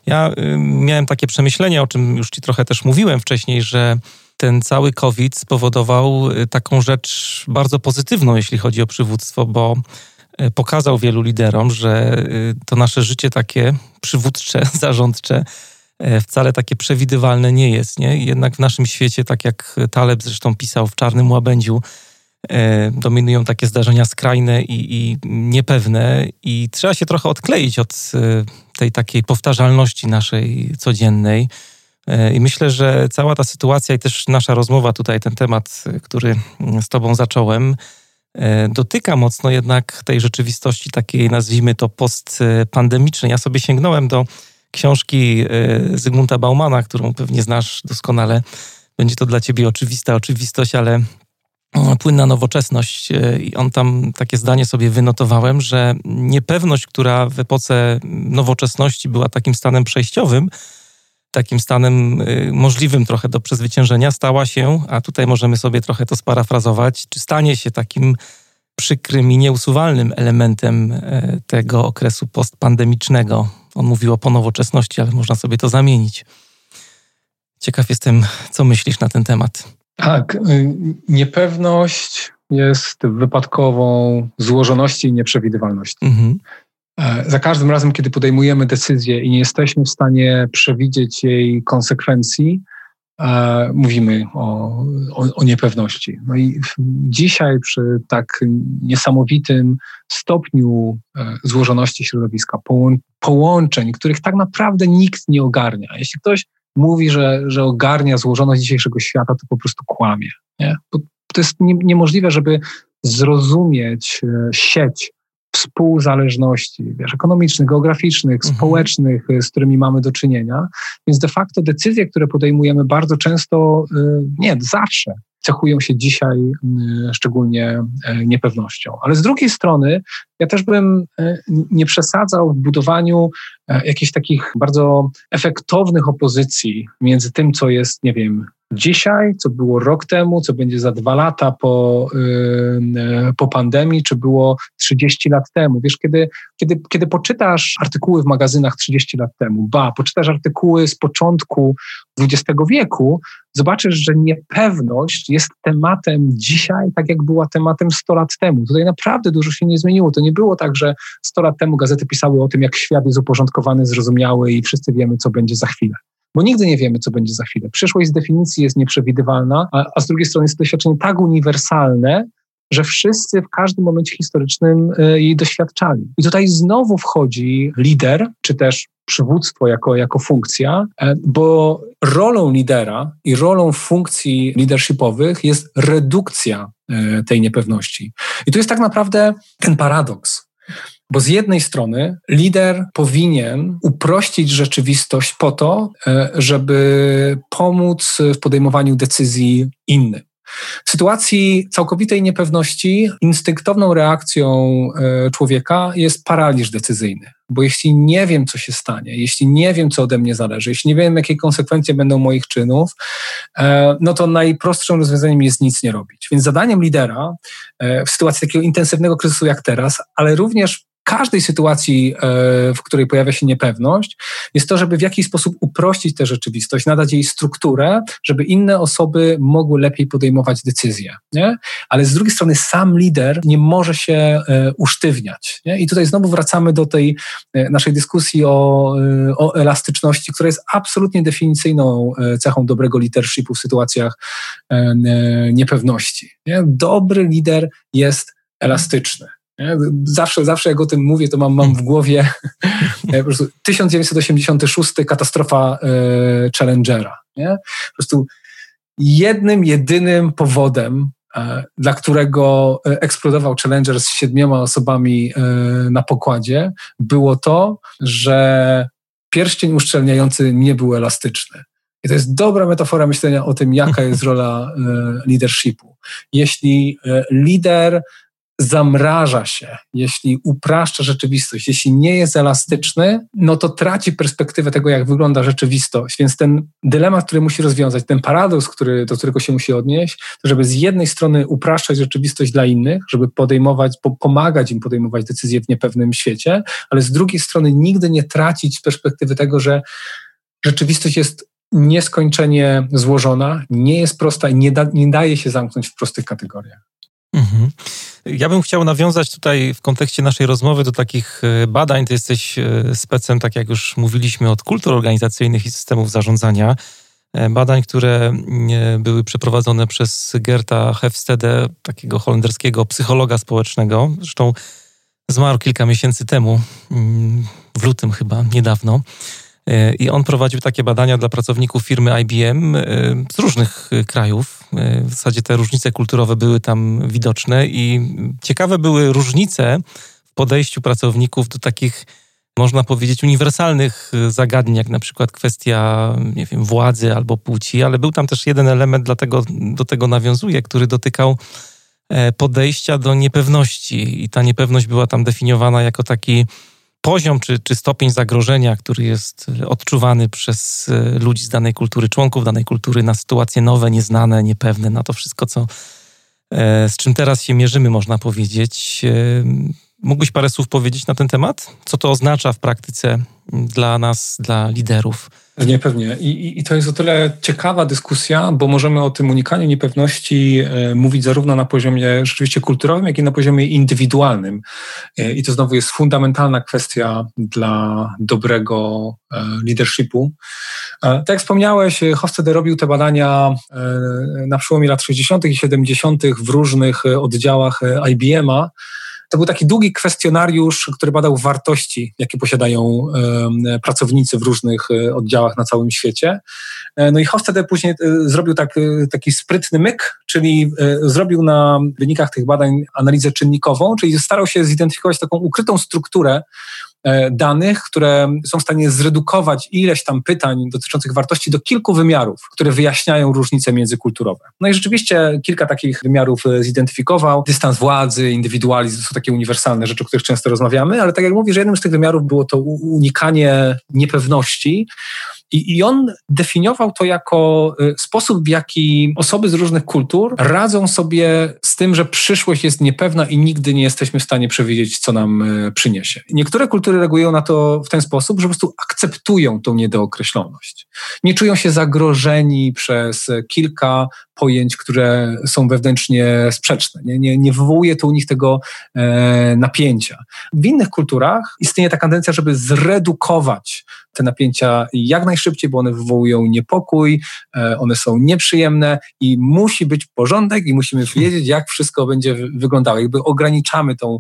Ja miałem takie przemyślenie, o czym już Ci trochę też mówiłem wcześniej, że ten cały COVID spowodował y, taką rzecz bardzo pozytywną, jeśli chodzi o przywództwo, bo y, pokazał wielu liderom, że to nasze życie takie przywódcze, zarządcze wcale takie przewidywalne nie jest. Nie? Jednak w naszym świecie, tak jak Taleb zresztą pisał w Czarnym Łabędziu, E, dominują takie zdarzenia skrajne i, i, niepewne, i trzeba się trochę odkleić od e, tej takiej powtarzalności naszej codziennej. E, I myślę, że cała ta sytuacja i też nasza rozmowa tutaj, ten temat, który z Tobą zacząłem, dotyka mocno jednak tej rzeczywistości takiej, nazwijmy to, postpandemicznej. Ja sobie sięgnąłem do książki Zygmunta Baumana, którą pewnie znasz doskonale. Będzie to dla Ciebie oczywista oczywistość, ale płynna nowoczesność e, i on tam takie zdanie sobie wynotowałem, że niepewność, która w epoce nowoczesności była takim stanem przejściowym, takim stanem możliwym trochę do przezwyciężenia, stała się, a tutaj możemy sobie trochę to sparafrazować, czy stanie się takim przykrym i nieusuwalnym elementem tego okresu postpandemicznego. On mówił o ponowoczesności, ale można sobie to zamienić. Ciekaw jestem, co myślisz na ten temat. Tak, y, niepewność jest wypadkową złożoności i nieprzewidywalności. Mhm. E, za każdym razem, kiedy podejmujemy decyzję i nie jesteśmy w stanie przewidzieć jej konsekwencji, mówimy o, o, o, niepewności. No i dzisiaj przy tak niesamowitym stopniu e, złożoności środowiska, połączeń, których tak naprawdę nikt nie ogarnia. Jeśli ktoś mówi, że, że ogarnia złożoność dzisiejszego świata, to po prostu kłamie. Nie? To jest nie, niemożliwe, żeby zrozumieć e, sieć współzależności wiesz, ekonomicznych, geograficznych, mhm. społecznych, e, z którymi mamy do czynienia. Więc de facto decyzje, które podejmujemy bardzo często, e, nie, zawsze cechują się dzisiaj szczególnie niepewnością. Ale z drugiej strony, ja też bym nie przesadzał w budowaniu jakichś takich bardzo efektownych opozycji między tym, co jest, nie wiem, dzisiaj, co było rok temu, co będzie za dwa lata po, po pandemii, czy było 30 lat temu. Wiesz, kiedy, kiedy, kiedy poczytasz artykuły w magazynach 30 lat temu, ba, poczytasz artykuły z początku XX wieku, zobaczysz, że niepewność jest tematem dzisiaj, tak jak była tematem 100 lat temu. Tutaj naprawdę dużo się nie zmieniło. To nie było tak, że 100 lat temu gazety pisały o tym, jak świat jest uporządkowany, zrozumiały i wszyscy wiemy, co będzie za chwilę bo nigdy nie wiemy, co będzie za chwilę. Przyszłość z definicji jest nieprzewidywalna, a, a z drugiej strony jest to doświadczenie tak uniwersalne, że wszyscy w każdym momencie historycznym e, jej doświadczali. I tutaj znowu wchodzi lider, czy też przywództwo jako, jako funkcja, e, bo rolą lidera i rolą funkcji leadershipowych jest redukcja e, tej niepewności. I tu jest tak naprawdę ten paradoks. Bo z jednej strony lider powinien uprościć rzeczywistość po to, żeby pomóc w podejmowaniu decyzji innym. W sytuacji całkowitej niepewności instynktowną reakcją e, człowieka jest paraliż decyzyjny. Bo jeśli nie wiem, co się stanie, jeśli nie wiem, co ode mnie zależy, jeśli nie wiem, jakie konsekwencje będą moich czynów, e, no to najprostszym rozwiązaniem jest nic nie robić. Więc zadaniem lidera e, w sytuacji takiego intensywnego kryzysu jak teraz, ale również każdej sytuacji, e, w której pojawia się niepewność, jest to, żeby w jakiś sposób uprościć tę rzeczywistość, nadać jej strukturę, żeby inne osoby mogły lepiej podejmować decyzje. Nie? Ale z drugiej strony sam lider nie może się e, usztywniać. Nie? I tutaj znowu wracamy do tej e, naszej dyskusji o, o elastyczności, która jest absolutnie definicyjną cechą dobrego leadershipu w sytuacjach niepewności. Nie? Dobry lider jest elastyczny. Zawsze, zawsze jak o tym mówię, to mam, mam w głowie po prostu 1986 katastrofa e, Challengera. Nie? Po prostu jednym, jedynym powodem, e, dla którego eksplodował Challenger z siedmioma osobami e, na pokładzie, było to, że pierścień uszczelniający nie był elastyczny. I to jest dobra metafora myślenia o tym, jaka jest rola leadershipu. Jeśli lider zamraża się, jeśli upraszcza rzeczywistość, jeśli nie jest elastyczny, no to traci perspektywę tego, jak wygląda rzeczywistość. Więc ten dylemat, który musi rozwiązać, ten paradoks, który, do którego się musi odnieść, to żeby z jednej strony upraszczać rzeczywistość dla innych, żeby podejmować, pomagać im podejmować decyzje w niepewnym świecie, ale z drugiej strony nigdy nie tracić perspektywy tego, że rzeczywistość jest nieskończenie złożona, nie jest prosta i nie, da, nie daje się zamknąć w prostych kategoriach. Mhm. Ja bym chciał nawiązać tutaj w kontekście naszej rozmowy do takich e, badań. Ty jesteś e, specem, tak jak już mówiliśmy, od kultur organizacyjnych i systemów zarządzania. E, badań, które były przeprowadzone przez Gerta Hefstede, takiego holenderskiego psychologa społecznego. Zresztą zmarł kilka miesięcy temu, mm, w lutym chyba, niedawno. I on prowadził takie badania dla pracowników firmy IBM z różnych krajów. W zasadzie te różnice kulturowe były tam widoczne i ciekawe były różnice w podejściu pracowników do takich, można powiedzieć, uniwersalnych zagadnień, jak na przykład kwestia, nie wiem, władzy albo płci, ale był tam też jeden element, dlatego do tego nawiązuje, który dotykał podejścia do niepewności. I ta niepewność była tam definiowana jako taki poziom czy, czy stopień zagrożenia, który jest odczuwany przez e, ludzi z danej kultury, członków danej kultury na sytuacje nowe, nieznane, niepewne, na to wszystko, co, e, z czym teraz się mierzymy, można powiedzieć. E, mógłbyś parę słów powiedzieć na ten temat? Co to oznacza w praktyce dla nas, dla liderów? Pewnie, pewnie. I, I, to jest o tyle ciekawa dyskusja, bo możemy o tym unikaniu niepewności e, mówić zarówno na poziomie rzeczywiście kulturowym, jak i na poziomie indywidualnym. E, I to znowu jest fundamentalna kwestia dla dobrego e, leadershipu. Tak jak wspomniałeś, Hofstede robił te badania na przełomie lat 60. i 70. w różnych oddziałach IBM-a. To był taki długi kwestionariusz, który badał wartości, jakie posiadają pracownicy w różnych e, oddziałach na całym świecie. E, no i Hofstede później e, zrobił tak, taki sprytny myk, czyli zrobił na wynikach tych badań analizę czynnikową, czyli starał się zidentyfikować taką ukrytą strukturę danych, które są w stanie zredukować ileś tam pytań dotyczących wartości do kilku wymiarów, które wyjaśniają różnice międzykulturowe. No i rzeczywiście kilka takich wymiarów e, zidentyfikował. Dystans władzy, indywidualizm to są takie uniwersalne rzeczy, o których często rozmawiamy, ale tak jak mówię, że jednym z tych wymiarów było to unikanie niepewności, i, I on definiował to jako y, sposób, w jaki osoby z różnych kultur radzą sobie z tym, że przyszłość jest niepewna i nigdy nie jesteśmy w stanie przewidzieć, co nam y, przyniesie. Niektóre kultury reagują na to w ten sposób, że po prostu akceptują tą niedookreśloność. Nie czują się zagrożeni przez kilka pojęć, które są wewnętrznie sprzeczne. Nie, nie, nie wywołuje to u nich tego e, napięcia. W innych kulturach istnieje ta tendencja, żeby zredukować te napięcia jak najszybciej, bo one wywołują niepokój, e, one są nieprzyjemne i musi być porządek i musimy wiedzieć, jak wszystko będzie wyglądało. Jakby ograniczamy tą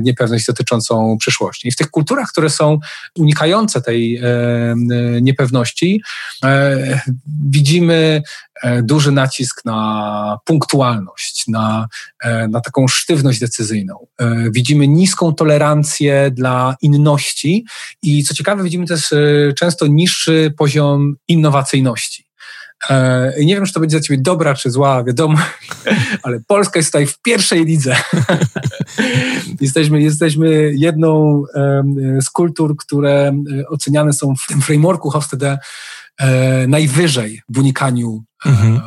niepewność dotyczącą przyszłości. I w tych kulturach, które są unikające tej niepewności, e, widzimy duży nacisk na punktualność, na, na taką sztywność decyzyjną. Widzimy niską tolerancję dla inności i co ciekawe, widzimy też często niższy poziom innowacyjności. E, nie wiem, czy to będzie za ciebie dobra czy zła, wiadomo, ale Polska jest tutaj w pierwszej lidze. jesteśmy, jesteśmy jedną z kultur, które e, oceniane są w tym frameworku Hofstede e, najwyżej w unikaniu mhm.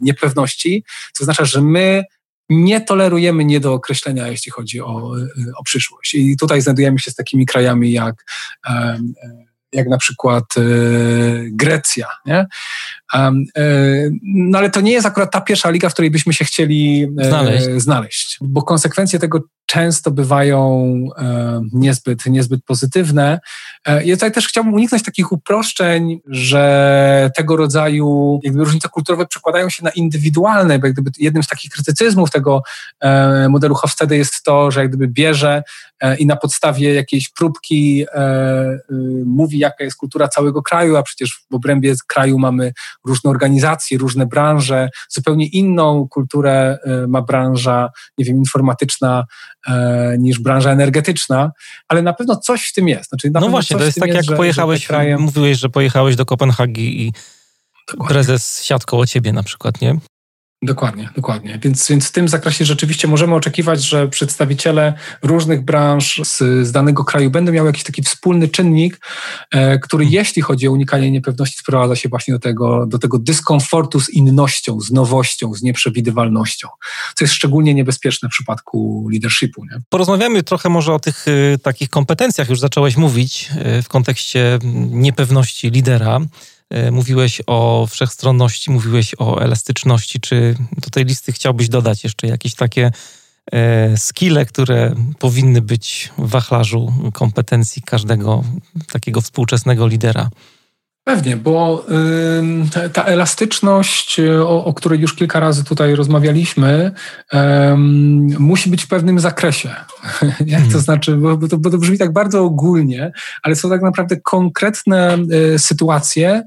niepewności, co oznacza, że my nie tolerujemy niedookreślenia, jeśli chodzi o, o przyszłość. I tutaj znajdujemy się z takimi krajami jak jak na przykład e, Grecja. Nie? E, no ale to nie jest akurat ta pierwsza liga, w której byśmy się chcieli e, znaleźć, znaleźć bo konsekwencje tego często bywają niezbyt, niezbyt pozytywne. I tutaj też chciałbym uniknąć takich uproszczeń, że tego rodzaju jakby różnice kulturowe przekładają się na indywidualne, bo jak gdyby jednym z takich krytycyzmów tego modelu Hofstede jest to, że jak gdyby bierze i na podstawie jakiejś próbki mówi, jaka jest kultura całego kraju, a przecież w obrębie kraju mamy różne organizacje, różne branże, zupełnie inną kulturę e, ma branża, nie wiem, informatyczna e, niż branża energetyczna, ale na pewno coś w tym jest. Znaczy, no właśnie, to jest tak, jak że, pojechałeś, że kraje... mówiłeś, że pojechałeś do Kopenhagi i Dokładnie. prezes siadł koło ciebie na przykład, nie? Dokładnie, dokładnie. Więc, więc w tym zakresie rzeczywiście możemy oczekiwać, że przedstawiciele różnych branż z, z danego kraju będą miały jakiś taki wspólny czynnik, e, który hmm. jeśli chodzi o unikanie niepewności, sprowadza się właśnie do tego, do tego dyskomfortu z innością, z nowością, z nieprzewidywalnością, co jest szczególnie niebezpieczne w przypadku leadershipu. Nie? Porozmawiamy trochę może o tych y, takich kompetencjach, już zacząłeś mówić y, w kontekście niepewności lidera. E, mówiłeś o wszechstronności, mówiłeś o elastyczności. Czy do tej listy chciałbyś dodać jeszcze jakieś takie e, skille, które powinny być w wachlarzu kompetencji każdego takiego współczesnego lidera? Pewnie, bo ta elastyczność, y, o, o, której już kilka razy tutaj rozmawialiśmy, y, musi być w pewnym zakresie. To mhm. znaczy, bo to, bo to brzmi tak bardzo ogólnie, ale są tak naprawdę konkretne y, sytuacje,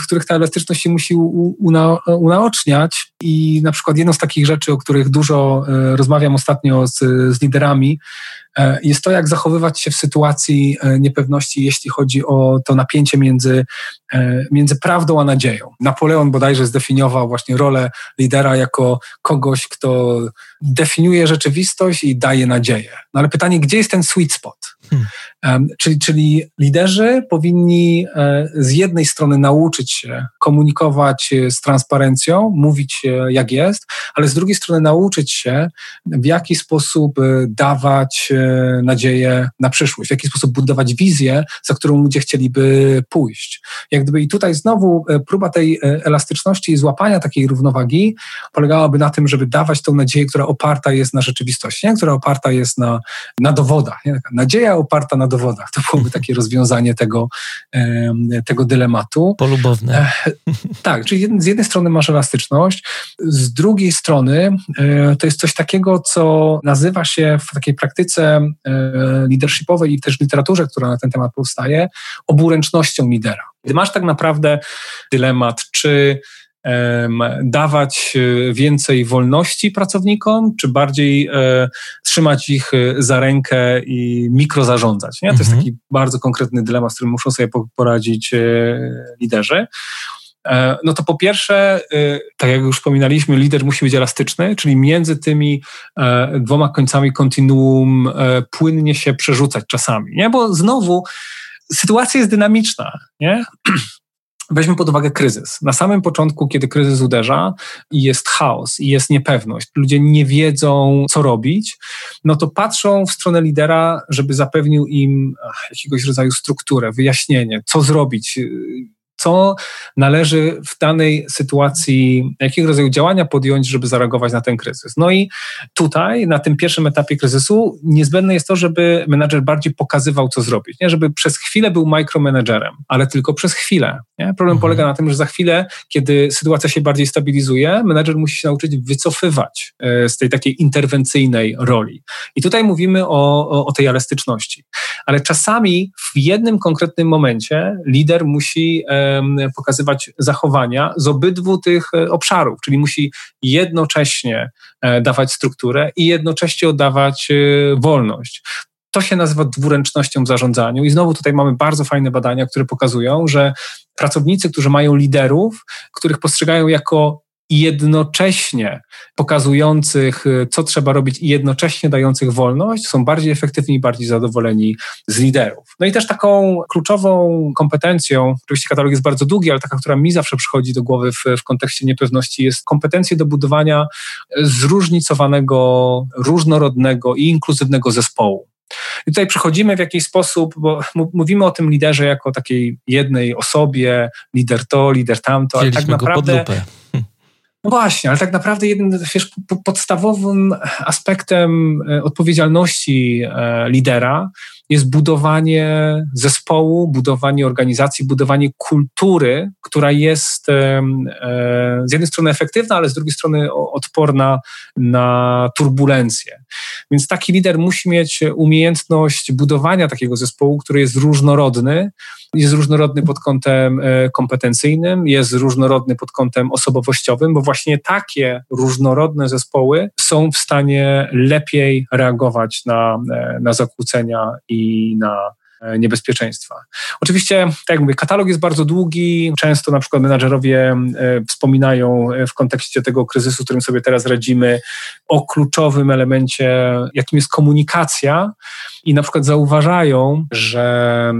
w których ta elastyczność się musi u, una, unaoczniać. I na przykład jedną z takich rzeczy, o których dużo y, rozmawiam ostatnio z, z liderami, jest to, jak zachowywać się w sytuacji e, niepewności, jeśli chodzi o to napięcie między, e, między prawdą a nadzieją. Napoleon bodajże zdefiniował właśnie rolę lidera jako kogoś, kto definiuje rzeczywistość i daje nadzieję. No ale pytanie, gdzie jest ten sweet spot? Hmm. Czyli, czyli liderzy powinni z jednej strony nauczyć się komunikować z transparencją, mówić jak jest, ale z drugiej strony nauczyć się, w jaki sposób dawać nadzieję na przyszłość, w jaki sposób budować wizję, za którą ludzie chcieliby pójść. Jak gdyby i tutaj znowu e, próba tej e, elastyczności i złapania takiej równowagi polegałaby na tym, żeby dawać tą nadzieję, która oparta jest na rzeczywistości, nie? która oparta jest na, na dowodach. Nie? Nadzieja oparta na dowodach. To byłoby takie rozwiązanie tego, tego dylematu. Polubowne. E, tak, czyli z jednej strony masz elastyczność, z drugiej strony to jest coś takiego, co nazywa się w takiej praktyce E, leadershipowej i też literaturze, która na ten temat powstaje, oburęcznością lidera. Gdy masz tak naprawdę dylemat, czy dawać e, więcej wolności pracownikom, czy bardziej e, trzymać ich za rękę i mikrozarządzać. Nie? To mhm. jest taki bardzo konkretny dylemat, z którym muszą sobie poradzić liderzy. E, no to po pierwsze, e, tak jak już wspominaliśmy, lider musi być elastyczny, czyli między tymi e, dwoma końcami kontinuum płynnie się przerzucać czasami, nie? Bo znowu sytuacja jest dynamiczna, nie? Weźmy pod uwagę kryzys. Na samym początku, kiedy kryzys uderza i jest chaos, i jest niepewność, ludzie nie wiedzą, co robić, no to patrzą w stronę lidera, żeby zapewnił im jakiegoś rodzaju strukturę, wyjaśnienie, co zrobić, co należy w danej sytuacji, jakiego rodzaju działania podjąć, żeby zareagować na ten kryzys. No i tutaj, na tym pierwszym etapie kryzysu, niezbędne jest to, żeby menadżer bardziej pokazywał, co zrobić. Nie? Żeby przez chwilę był mikromanagerem, ale tylko przez chwilę. Nie? Problem mhm. polega na tym, że za chwilę, kiedy sytuacja się bardziej stabilizuje, menadżer musi się nauczyć wycofywać e, z tej takiej interwencyjnej roli. I tutaj mówimy o, o, o tej elastyczności. Ale czasami w jednym konkretnym momencie lider musi um, pokazywać zachowania z obydwu tych e, obszarów, czyli musi jednocześnie e, dawać strukturę i jednocześnie oddawać wolność. To się nazywa dwuręcznością w zarządzaniu. I znowu tutaj mamy bardzo fajne badania, które pokazują, że pracownicy, którzy mają liderów, których postrzegają jako jednocześnie pokazujących, co trzeba robić i jednocześnie dających wolność, są bardziej efektywni i bardziej zadowoleni z liderów. No i też taką kluczową kompetencją, oczywiście katalog jest bardzo długi, ale taka, która mi zawsze przychodzi do głowy w, w kontekście niepewności, jest kompetencje do budowania zróżnicowanego, różnorodnego i inkluzywnego zespołu. I tutaj przechodzimy w jakiś sposób, bo mówimy o tym liderze jako takiej jednej osobie, lider to, lider tamto, ale tak naprawdę. No właśnie, ale tak naprawdę jednym wiesz, podstawowym aspektem e, odpowiedzialności e, lidera jest budowanie zespołu, budowanie organizacji, budowanie kultury, która jest e, z jednej strony efektywna, ale z drugiej strony odporna na turbulencje. Więc taki lider musi mieć umiejętność budowania takiego zespołu, który jest różnorodny, jest różnorodny pod kątem e, kompetencyjnym, jest różnorodny pod kątem osobowościowym, bo właśnie takie różnorodne zespoły są w stanie lepiej reagować na, e, na zakłócenia i na E, niebezpieczeństwa. Oczywiście, tak jak mówię, katalog jest bardzo długi. Często na przykład menadżerowie e, wspominają e, w kontekście tego kryzysu, z którym sobie teraz radzimy, o kluczowym elemencie, jakim jest komunikacja i na przykład zauważają, że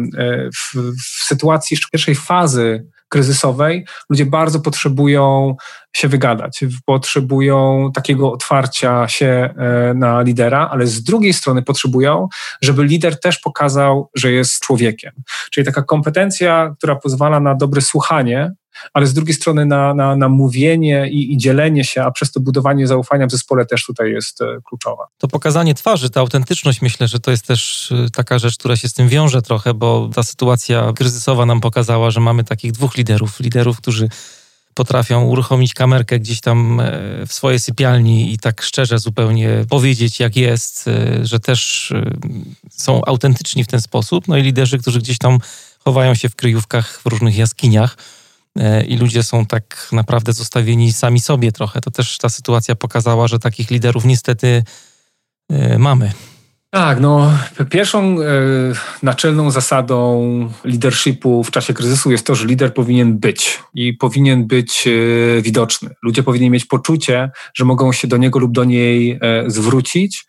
w, w sytuacji pierwszej fazy kryzysowej ludzie bardzo potrzebują się wygadać, potrzebują takiego otwarcia się e, na lidera, ale z drugiej strony potrzebują, żeby lider też pokazał, że jest człowiekiem. Czyli taka kompetencja, która pozwala na dobre słuchanie, ale z drugiej strony na, na, na mówienie i, i, dzielenie się, a przez to budowanie zaufania w zespole też tutaj jest e, kluczowa. To pokazanie twarzy, ta autentyczność, myślę, że to jest też e, taka rzecz, która się z tym wiąże trochę, bo ta sytuacja kryzysowa nam pokazała, że mamy takich dwóch liderów. Liderów, którzy potrafią uruchomić kamerkę gdzieś tam e, w swojej sypialni i tak szczerze zupełnie powiedzieć, jak jest, że też są autentyczni w ten sposób. No i liderzy, którzy gdzieś tam chowają się w kryjówkach w różnych jaskiniach i ludzie są tak naprawdę zostawieni sami sobie trochę. To też ta sytuacja pokazała, że takich liderów niestety e, mamy. Tak, no pierwszą e, naczelną zasadą leadershipu w czasie kryzysu jest to, że lider powinien być i powinien być e, widoczny. Ludzie powinni mieć poczucie, że mogą się do niego lub do niej e, zwrócić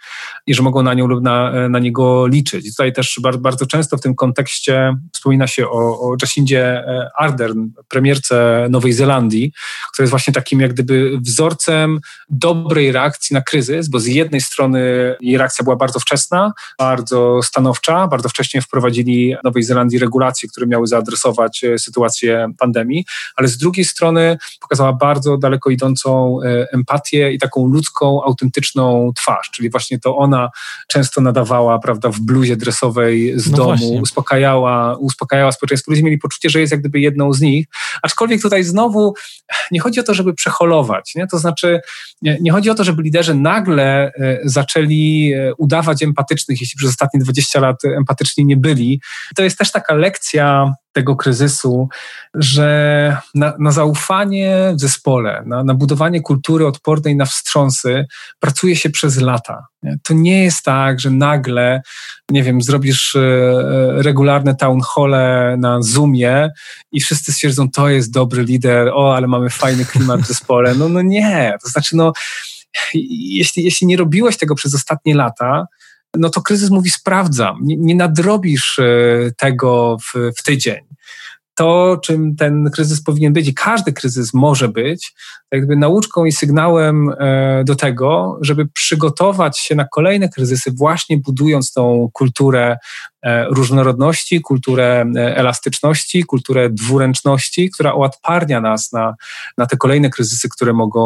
i że mogą na nią lub na, na niego liczyć. I tutaj też bardzo, bardzo często w tym kontekście wspomina się o, o Jacindzie Ardern, premierce Nowej Zelandii, która jest właśnie takim jak gdyby wzorcem dobrej reakcji na kryzys, bo z jednej strony jej reakcja była bardzo wczesna, wczesna, bardzo stanowcza. Bardzo wcześnie wprowadzili w Nowej Zelandii regulacje, które miały zaadresować e, sytuację pandemii, ale z drugiej strony pokazała bardzo daleko idącą e, empatię i taką ludzką, autentyczną twarz, czyli właśnie to ona często nadawała, prawda, w bluzie dresowej z no domu, właśnie. uspokajała, uspokajała społeczeństwo. Ludzie mieli poczucie, że jest jak gdyby jedną z nich, aczkolwiek tutaj znowu nie chodzi o to, żeby przeholować, nie? to znaczy nie, nie chodzi o to, żeby liderzy nagle e, zaczęli udawać empatię, empatycznych, jeśli przez ostatnie 20 lat empatyczni nie byli. To jest też taka lekcja tego kryzysu, że na, na zaufanie w zespole, na, na, budowanie kultury odpornej na wstrząsy pracuje się przez lata. To nie jest tak, że nagle, nie wiem, zrobisz e, regularne town hole na Zoomie i wszyscy stwierdzą, to jest dobry lider, o, ale mamy fajny klimat w zespole. No, no nie, to znaczy, no, jeśli, jeśli nie robiłeś tego przez ostatnie lata, no to kryzys mówi sprawdzam, nie, nie nadrobisz e, tego w, w tydzień. To, czym ten kryzys powinien być, i każdy kryzys może być, jakby nauczką i sygnałem e, do tego, żeby przygotować się na kolejne kryzysy, właśnie budując tą kulturę e, różnorodności, kulturę e, elastyczności, kulturę dwuręczności, która uodparnia nas na, na te kolejne kryzysy, które mogą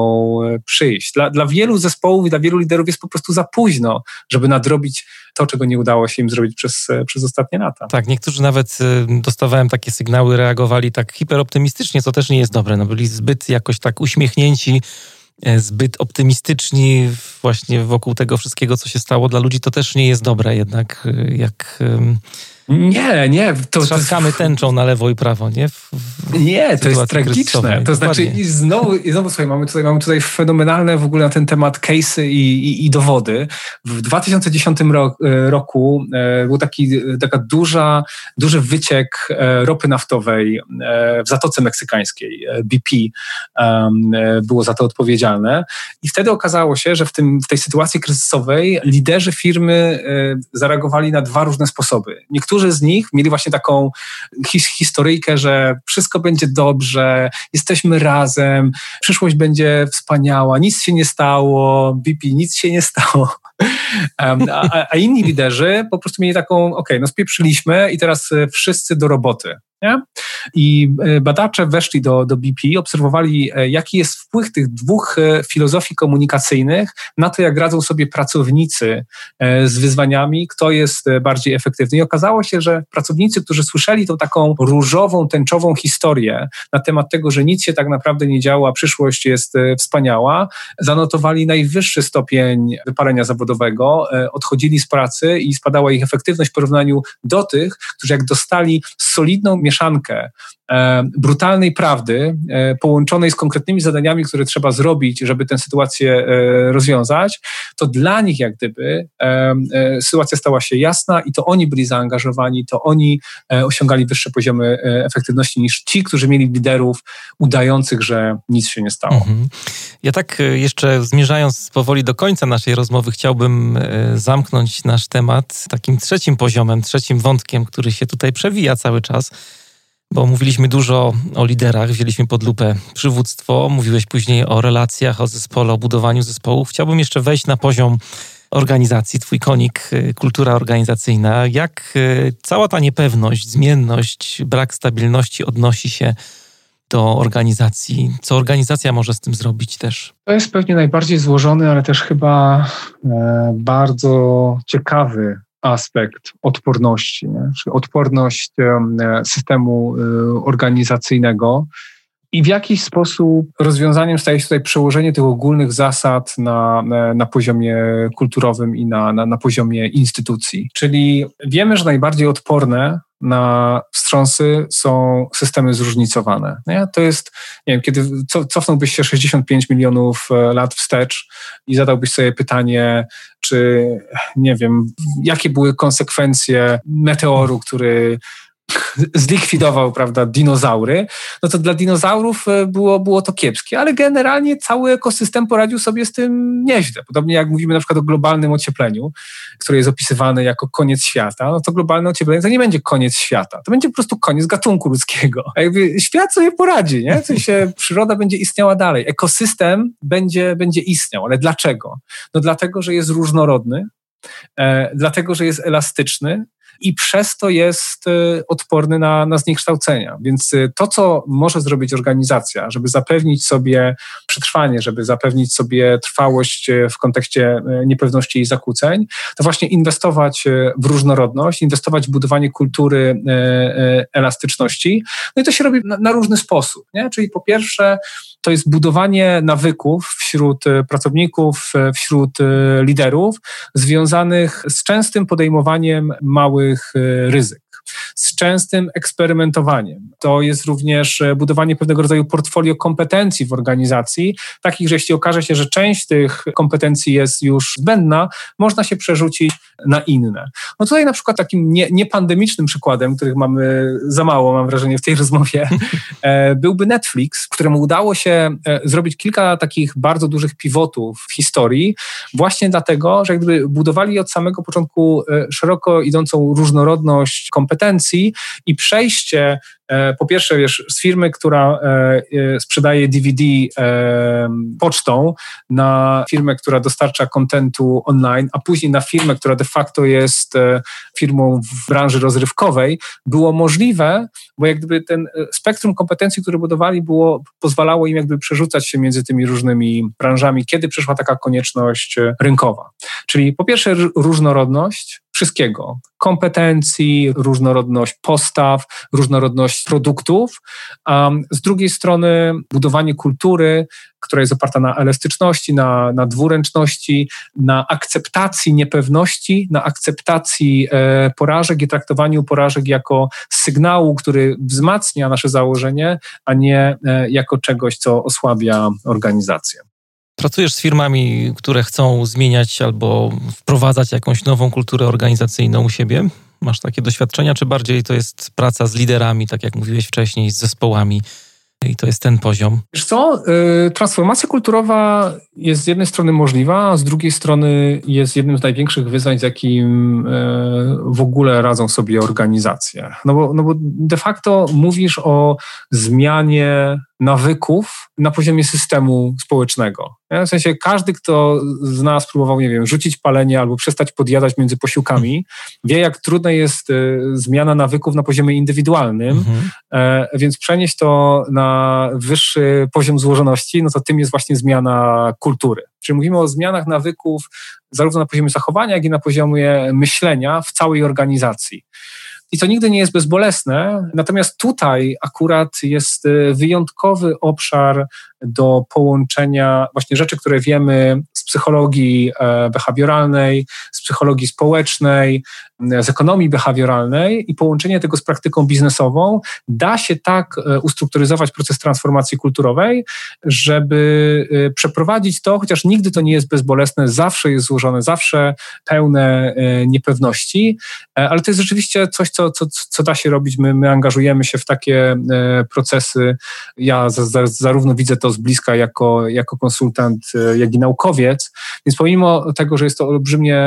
przyjść. Dla, dla wielu zespołów i dla wielu liderów jest po prostu za późno, żeby nadrobić to, czego nie udało się im zrobić przez, przez ostatnie lata. Tak, niektórzy nawet dostawałem takie sygnały, reagowali tak hiperoptymistycznie, co też nie jest dobre. No byli zbyt jakoś tak uśmiechnięci, e, zbyt optymistyczni właśnie wokół tego wszystkiego, co się stało. Dla ludzi to też nie jest dobre jednak, e, jak nie, nie. To, Trzaskamy to... tęczą na lewo i prawo, nie? W, w nie, to jest tragiczne. To znaczy i znowu, i znowu słuchaj, mamy tutaj, mamy tutaj fenomenalne w ogóle na ten temat case'y i, i, i dowody. W 2010 rok, e, roku e, był taki taka duża, duży wyciek e, ropy naftowej w Zatoce Meksykańskiej. BP było za to odpowiedzialne. I wtedy okazało się, że w, tym, w tej sytuacji kryzysowej liderzy firmy zareagowali na dwa różne sposoby. Niektórzy niektórzy z nich mieli właśnie taką his historyjkę, że wszystko będzie dobrze, jesteśmy razem, przyszłość będzie wspaniała, nic się nie stało, BP, nic się nie stało. A, a inni liderzy po prostu mieli taką, ok, no spieprzyliśmy i teraz e, wszyscy do roboty. Nie? I e, badacze weszli do, do BP, obserwowali, e, jaki jest wpływ tych dwóch e, filozofii komunikacyjnych na to, jak radzą sobie pracownicy z wyzwaniami, kto jest bardziej efektywny. I okazało się, że pracownicy, którzy słyszeli tą taką różową, tęczową historię na temat tego, że nic się tak naprawdę nie działa, przyszłość jest wspaniała, zanotowali najwyższy stopień wypalenia zawodowego, odchodzili z pracy i spadała ich efektywność w porównaniu do tych, którzy jak dostali solidną mieszankę e, brutalnej prawdy e, połączonej z konkretnymi zadaniami, które trzeba zrobić, żeby tę sytuację e, rozwiązać, to dla nich jak gdyby sytuacja stała się jasna i to oni byli zaangażowani, to oni osiągali wyższe poziomy efektywności niż ci, którzy mieli liderów udających, że nic się nie stało. Mhm. Ja tak jeszcze zmierzając powoli do końca naszej rozmowy, chciałbym zamknąć nasz temat takim trzecim poziomem, trzecim wątkiem, który się tutaj przewija cały czas bo mówiliśmy dużo o liderach, wzięliśmy pod lupę przywództwo, mówiłeś później o relacjach, o zespole, o budowaniu zespołów. Chciałbym jeszcze wejść na poziom organizacji, twój konik, y, kultura organizacyjna. Jak y, cała ta niepewność, zmienność, brak stabilności odnosi się do organizacji? Co organizacja może z tym zrobić też? To jest pewnie najbardziej złożony, ale też chyba e, bardzo ciekawy aspekt odporności, nie? czyli odporność systemu y, organizacyjnego. I w jakiś sposób rozwiązaniem staje się tutaj przełożenie tych ogólnych zasad na, na poziomie kulturowym i na, na, na poziomie instytucji. Czyli wiemy, że najbardziej odporne na wstrząsy są systemy zróżnicowane. Nie? To jest, nie wiem, kiedy cofnąłbyś się 65 milionów e, lat wstecz i zadałbyś sobie pytanie, czy nie wiem, jakie były konsekwencje meteoru, który zlikwidował, prawda, dinozaury, no to dla dinozaurów e, było, było to kiepskie, ale generalnie cały ekosystem poradził sobie z tym nieźle. Podobnie jak mówimy na przykład o globalnym ociepleniu, które jest opisywane jako koniec świata, no to globalne ocieplenie to nie będzie koniec świata, to będzie po prostu koniec gatunku ludzkiego. A jakby świat sobie poradzi, nie? W sensie przyroda będzie istniała dalej, ekosystem będzie, będzie istniał, ale dlaczego? No dlatego, że jest różnorodny, E, dlatego że jest elastyczny, i przez to jest y, odporny na, na zniekształcenia. Więc y, to, co może zrobić organizacja, żeby zapewnić sobie przetrwanie, żeby zapewnić sobie trwałość y, w kontekście niepewności i zakłóceń, to właśnie inwestować w różnorodność, inwestować w budowanie kultury elastyczności. No i to się robi na, na różny sposób. Nie? Czyli po pierwsze, to jest budowanie nawyków wśród pracowników, wśród liderów, związanych z częstym podejmowaniem małych e, ryzyk z częstym eksperymentowaniem. To jest również e, budowanie pewnego rodzaju portfolio kompetencji w organizacji, takich, że jeśli okaże się, że część tych kompetencji jest już zbędna, można się przerzucić na inne. No tutaj na przykład takim nie, niepandemicznym przykładem, których mamy za mało, mam wrażenie, w tej rozmowie, e, byłby Netflix, któremu udało się zrobić kilka takich bardzo dużych pivotów w historii, właśnie dlatego, że gdyby budowali od samego początku szeroko idącą różnorodność kompetencji, technologii i przejście E, po pierwsze, wiesz, z firmy, która e, e, sprzedaje DVD pocztą, na firmę, która dostarcza kontentu online, a później na firmę, która de facto jest firmą w branży rozrywkowej, było możliwe, bo jak gdyby ten spektrum kompetencji, które budowali, było, pozwalało im jakby przerzucać się między tymi różnymi branżami, kiedy przyszła taka konieczność rynkowa. Czyli po pierwsze różnorodność, wszystkiego. Kompetencji, różnorodność postaw, różnorodność produktów. Um, z drugiej strony budowanie kultury, która jest oparta na elastyczności, na, na dwuręczności, na akceptacji niepewności, na akceptacji e, porażek i traktowaniu porażek jako sygnału, który wzmacnia nasze założenie, a nie e, jako czegoś, co osłabia organizację. Pracujesz z firmami, które chcą zmieniać albo wprowadzać jakąś nową kulturę organizacyjną u siebie? Masz takie doświadczenia, czy bardziej to jest praca z liderami, tak jak mówiłeś wcześniej, z zespołami? I to jest ten poziom. Wiesz co, y, transformacja kulturowa jest z jednej strony możliwa, a z drugiej strony jest jednym z największych wyzwań, z jakim y, w ogóle radzą sobie organizacje. No bo, no bo de facto mówisz o zmianie nawyków na poziomie systemu społecznego. W sensie każdy, kto z nas próbował, nie wiem, rzucić palenie albo przestać podjadać między posiłkami, wie, jak trudna jest y, zmiana nawyków na poziomie indywidualnym, mhm. E, więc przenieść to na wyższy poziom złożoności, no to tym jest właśnie zmiana kultury. Czyli mówimy o zmianach nawyków zarówno na poziomie zachowania, jak i na poziomie myślenia w całej organizacji i to nigdy nie jest bezbolesne. Natomiast tutaj akurat jest y, wyjątkowy obszar do połączenia właśnie rzeczy, które wiemy z psychologii e, behawioralnej, z psychologii społecznej, z ekonomii behawioralnej i połączenie tego z praktyką biznesową da się tak e, ustrukturyzować proces transformacji kulturowej, żeby e, przeprowadzić to, chociaż nigdy to nie jest bezbolesne, zawsze jest złożone, zawsze pełne niepewności, ale to jest rzeczywiście coś, co, co, co da się robić. My, my angażujemy się w takie procesy. Ja zarówno widzę to z bliska jako, jako konsultant, e, jak i naukowiec, więc pomimo tego, że jest to olbrzymie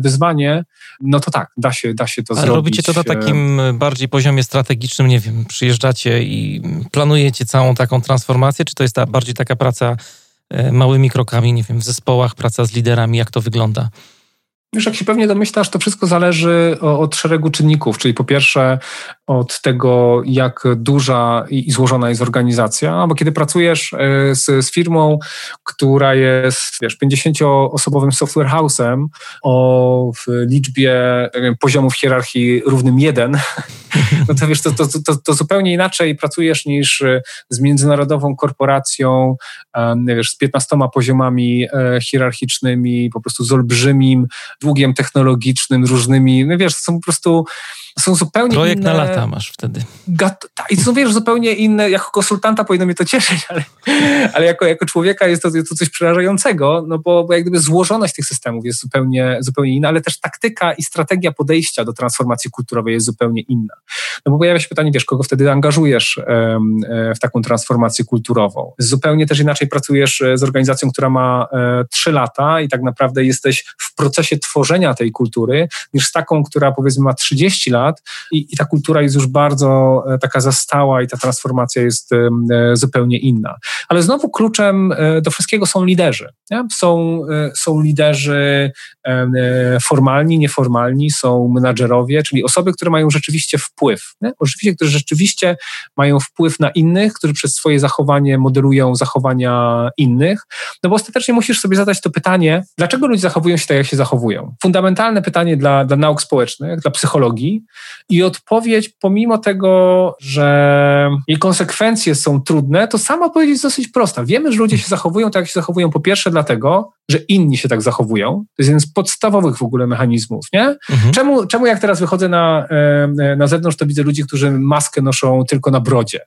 wyzwanie, no to tak, da się, da się to A zrobić. robicie to na takim bardziej poziomie strategicznym, nie wiem, przyjeżdżacie i planujecie całą taką transformację, czy to jest ta, bardziej taka praca e, małymi krokami, nie wiem, w zespołach, praca z liderami, jak to wygląda? Wiesz, jak się pewnie domyślasz, to wszystko zależy od szeregu czynników, czyli po pierwsze od tego, jak duża i złożona jest organizacja, bo kiedy pracujesz e, z, z firmą, która jest, wiesz, 50-osobowym software house'em o liczbie wiem, poziomów hierarchii równym jeden, no to wiesz, to, to, to, to, zupełnie inaczej pracujesz niż z międzynarodową korporacją, wiesz, z 15 poziomami e, hierarchicznymi, po prostu z olbrzymim długiem technologicznym, różnymi, no wiesz, są po prostu są zupełnie Projekt inne... na lata masz wtedy. Gat... I to są, wiesz, zupełnie inne, jako konsultanta powinno mnie to cieszyć, ale, ale jako, jako człowieka jest to, jest to coś przerażającego, no bo, bo jak gdyby złożoność tych systemów jest zupełnie, zupełnie inna, ale też taktyka i strategia podejścia do transformacji kulturowej jest zupełnie inna. No bo pojawia się pytanie, wiesz, kogo wtedy angażujesz e, w taką transformację kulturową. Zupełnie też inaczej pracujesz e, z organizacją, która ma e, trzy lata i tak naprawdę jesteś w procesie tworzenia tej kultury, niż z taką, która powiedzmy ma 30 lat, lat i, i ta kultura jest już bardzo e, taka zastała i ta transformacja jest e, zupełnie inna. Ale znowu kluczem e, do wszystkiego są liderzy. Nie? Są, są liderzy formalni, nieformalni, są menadżerowie, czyli osoby, które mają rzeczywiście wpływ. Nie? Oczywiście, które rzeczywiście mają wpływ na innych, którzy przez swoje zachowanie modelują zachowania innych. No bo ostatecznie musisz sobie zadać to pytanie, dlaczego ludzie zachowują się tak, jak się zachowują? Fundamentalne pytanie dla, dla nauk społecznych, dla psychologii, i odpowiedź, pomimo tego, że jej konsekwencje są trudne, to sama odpowiedź jest dosyć prosta. Wiemy, że ludzie się zachowują tak, jak się zachowują po pierwsze dlatego, że inni się tak zachowują. To jest jeden z podstawowych w ogóle mechanizmów, nie? Mhm. Czemu, czemu jak teraz wychodzę na, e, na zewnątrz, to widzę ludzi, którzy maskę noszą tylko na brodzie?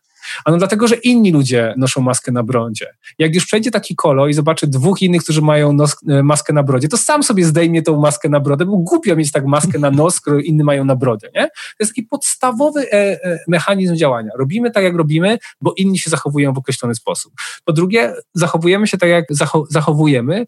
Ano dlatego, że inni ludzie noszą maskę na brodzie. Jak już przejdzie taki kolo i zobaczy dwóch innych, którzy mają nos, e, maskę na brodzie, to sam sobie zdejmie tą maskę na brodę, bo głupio mieć tak maskę na nos, którą inni mają na brodzie. Nie? To jest taki podstawowy e, e, mechanizm działania. Robimy tak, jak robimy, bo inni się zachowują w określony sposób. Po drugie, zachowujemy się tak, jak zacho zachowujemy,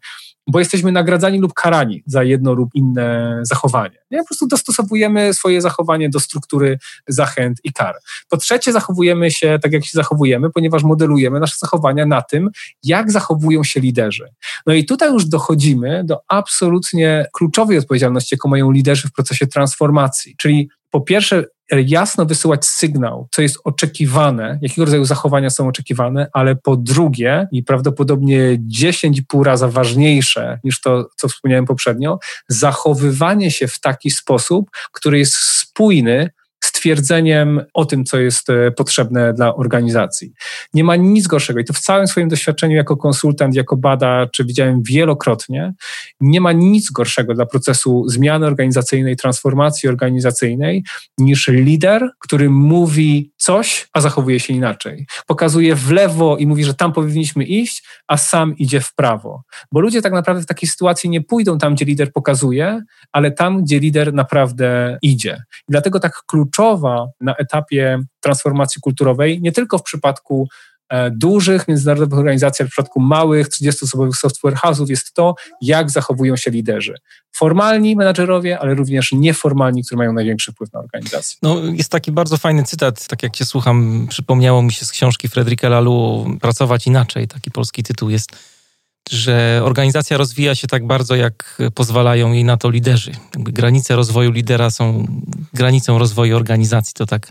bo jesteśmy nagradzani lub karani za jedno lub inne zachowanie. Nie? Po prostu dostosowujemy swoje zachowanie do struktury zachęt i kar. Po trzecie, zachowujemy się tak, jak się zachowujemy, ponieważ modelujemy nasze zachowania na tym, jak zachowują się liderzy. No i tutaj już dochodzimy do absolutnie kluczowej odpowiedzialności, jaką mają liderzy w procesie transformacji, czyli po pierwsze jasno wysyłać sygnał, co jest oczekiwane, jakiego rodzaju zachowania są oczekiwane, ale po drugie i prawdopodobnie 10,5 razy ważniejsze niż to, co wspomniałem poprzednio, zachowywanie się w taki sposób, który jest spójny stwierdzeniem o tym, co jest e, potrzebne dla organizacji. Nie ma nic gorszego i to w całym swoim doświadczeniu jako konsultant, jako badacz widziałem wielokrotnie, nie ma nic gorszego dla procesu zmiany organizacyjnej, transformacji organizacyjnej niż lider, który mówi coś, a zachowuje się inaczej. Pokazuje w lewo i mówi, że tam powinniśmy iść, a sam idzie w prawo. Bo ludzie tak naprawdę w takiej sytuacji nie pójdą tam, gdzie lider pokazuje, ale tam, gdzie lider naprawdę idzie. I dlatego tak kluczowa na etapie transformacji kulturowej, nie tylko w przypadku E, dużych międzynarodowych organizacji, w przypadku małych, 30-osobowych software house'ów jest to, jak zachowują się liderzy. Formalni menadżerowie, ale również nieformalni, którzy mają największy wpływ na organizację. No, jest taki bardzo fajny cytat, tak jak cię słucham, przypomniało mi się z książki Fredrika Lalu Pracować inaczej, taki polski tytuł jest, że organizacja rozwija się tak bardzo, jak pozwalają jej na to liderzy. Jakby granice rozwoju lidera są granicą rozwoju organizacji. To tak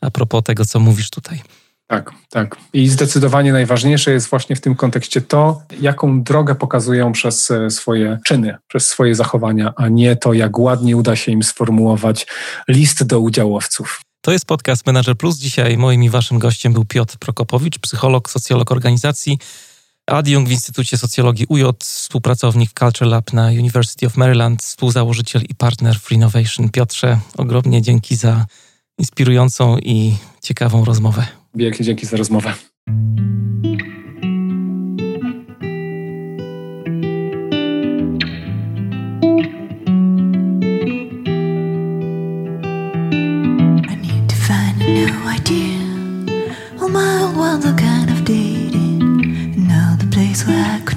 a propos tego, co mówisz tutaj. Tak, tak. I zdecydowanie najważniejsze jest właśnie w tym kontekście to, jaką drogę pokazują przez e, swoje czyny, przez swoje zachowania, a nie to, jak ładnie uda się im sformułować list do udziałowców. To jest podcast Manager Plus. Dzisiaj moim i waszym gościem był Piotr Prokopowicz, psycholog, socjolog organizacji, adiunkt w Instytucie Socjologii UJ, współpracownik Culture Lab na University of Maryland, współzałożyciel i partner w Innovation. Piotrze, ogromnie dzięki za inspirującą i ciekawą rozmowę. Wielkie dzięki za rozmowę. to be so caring. A new that's why I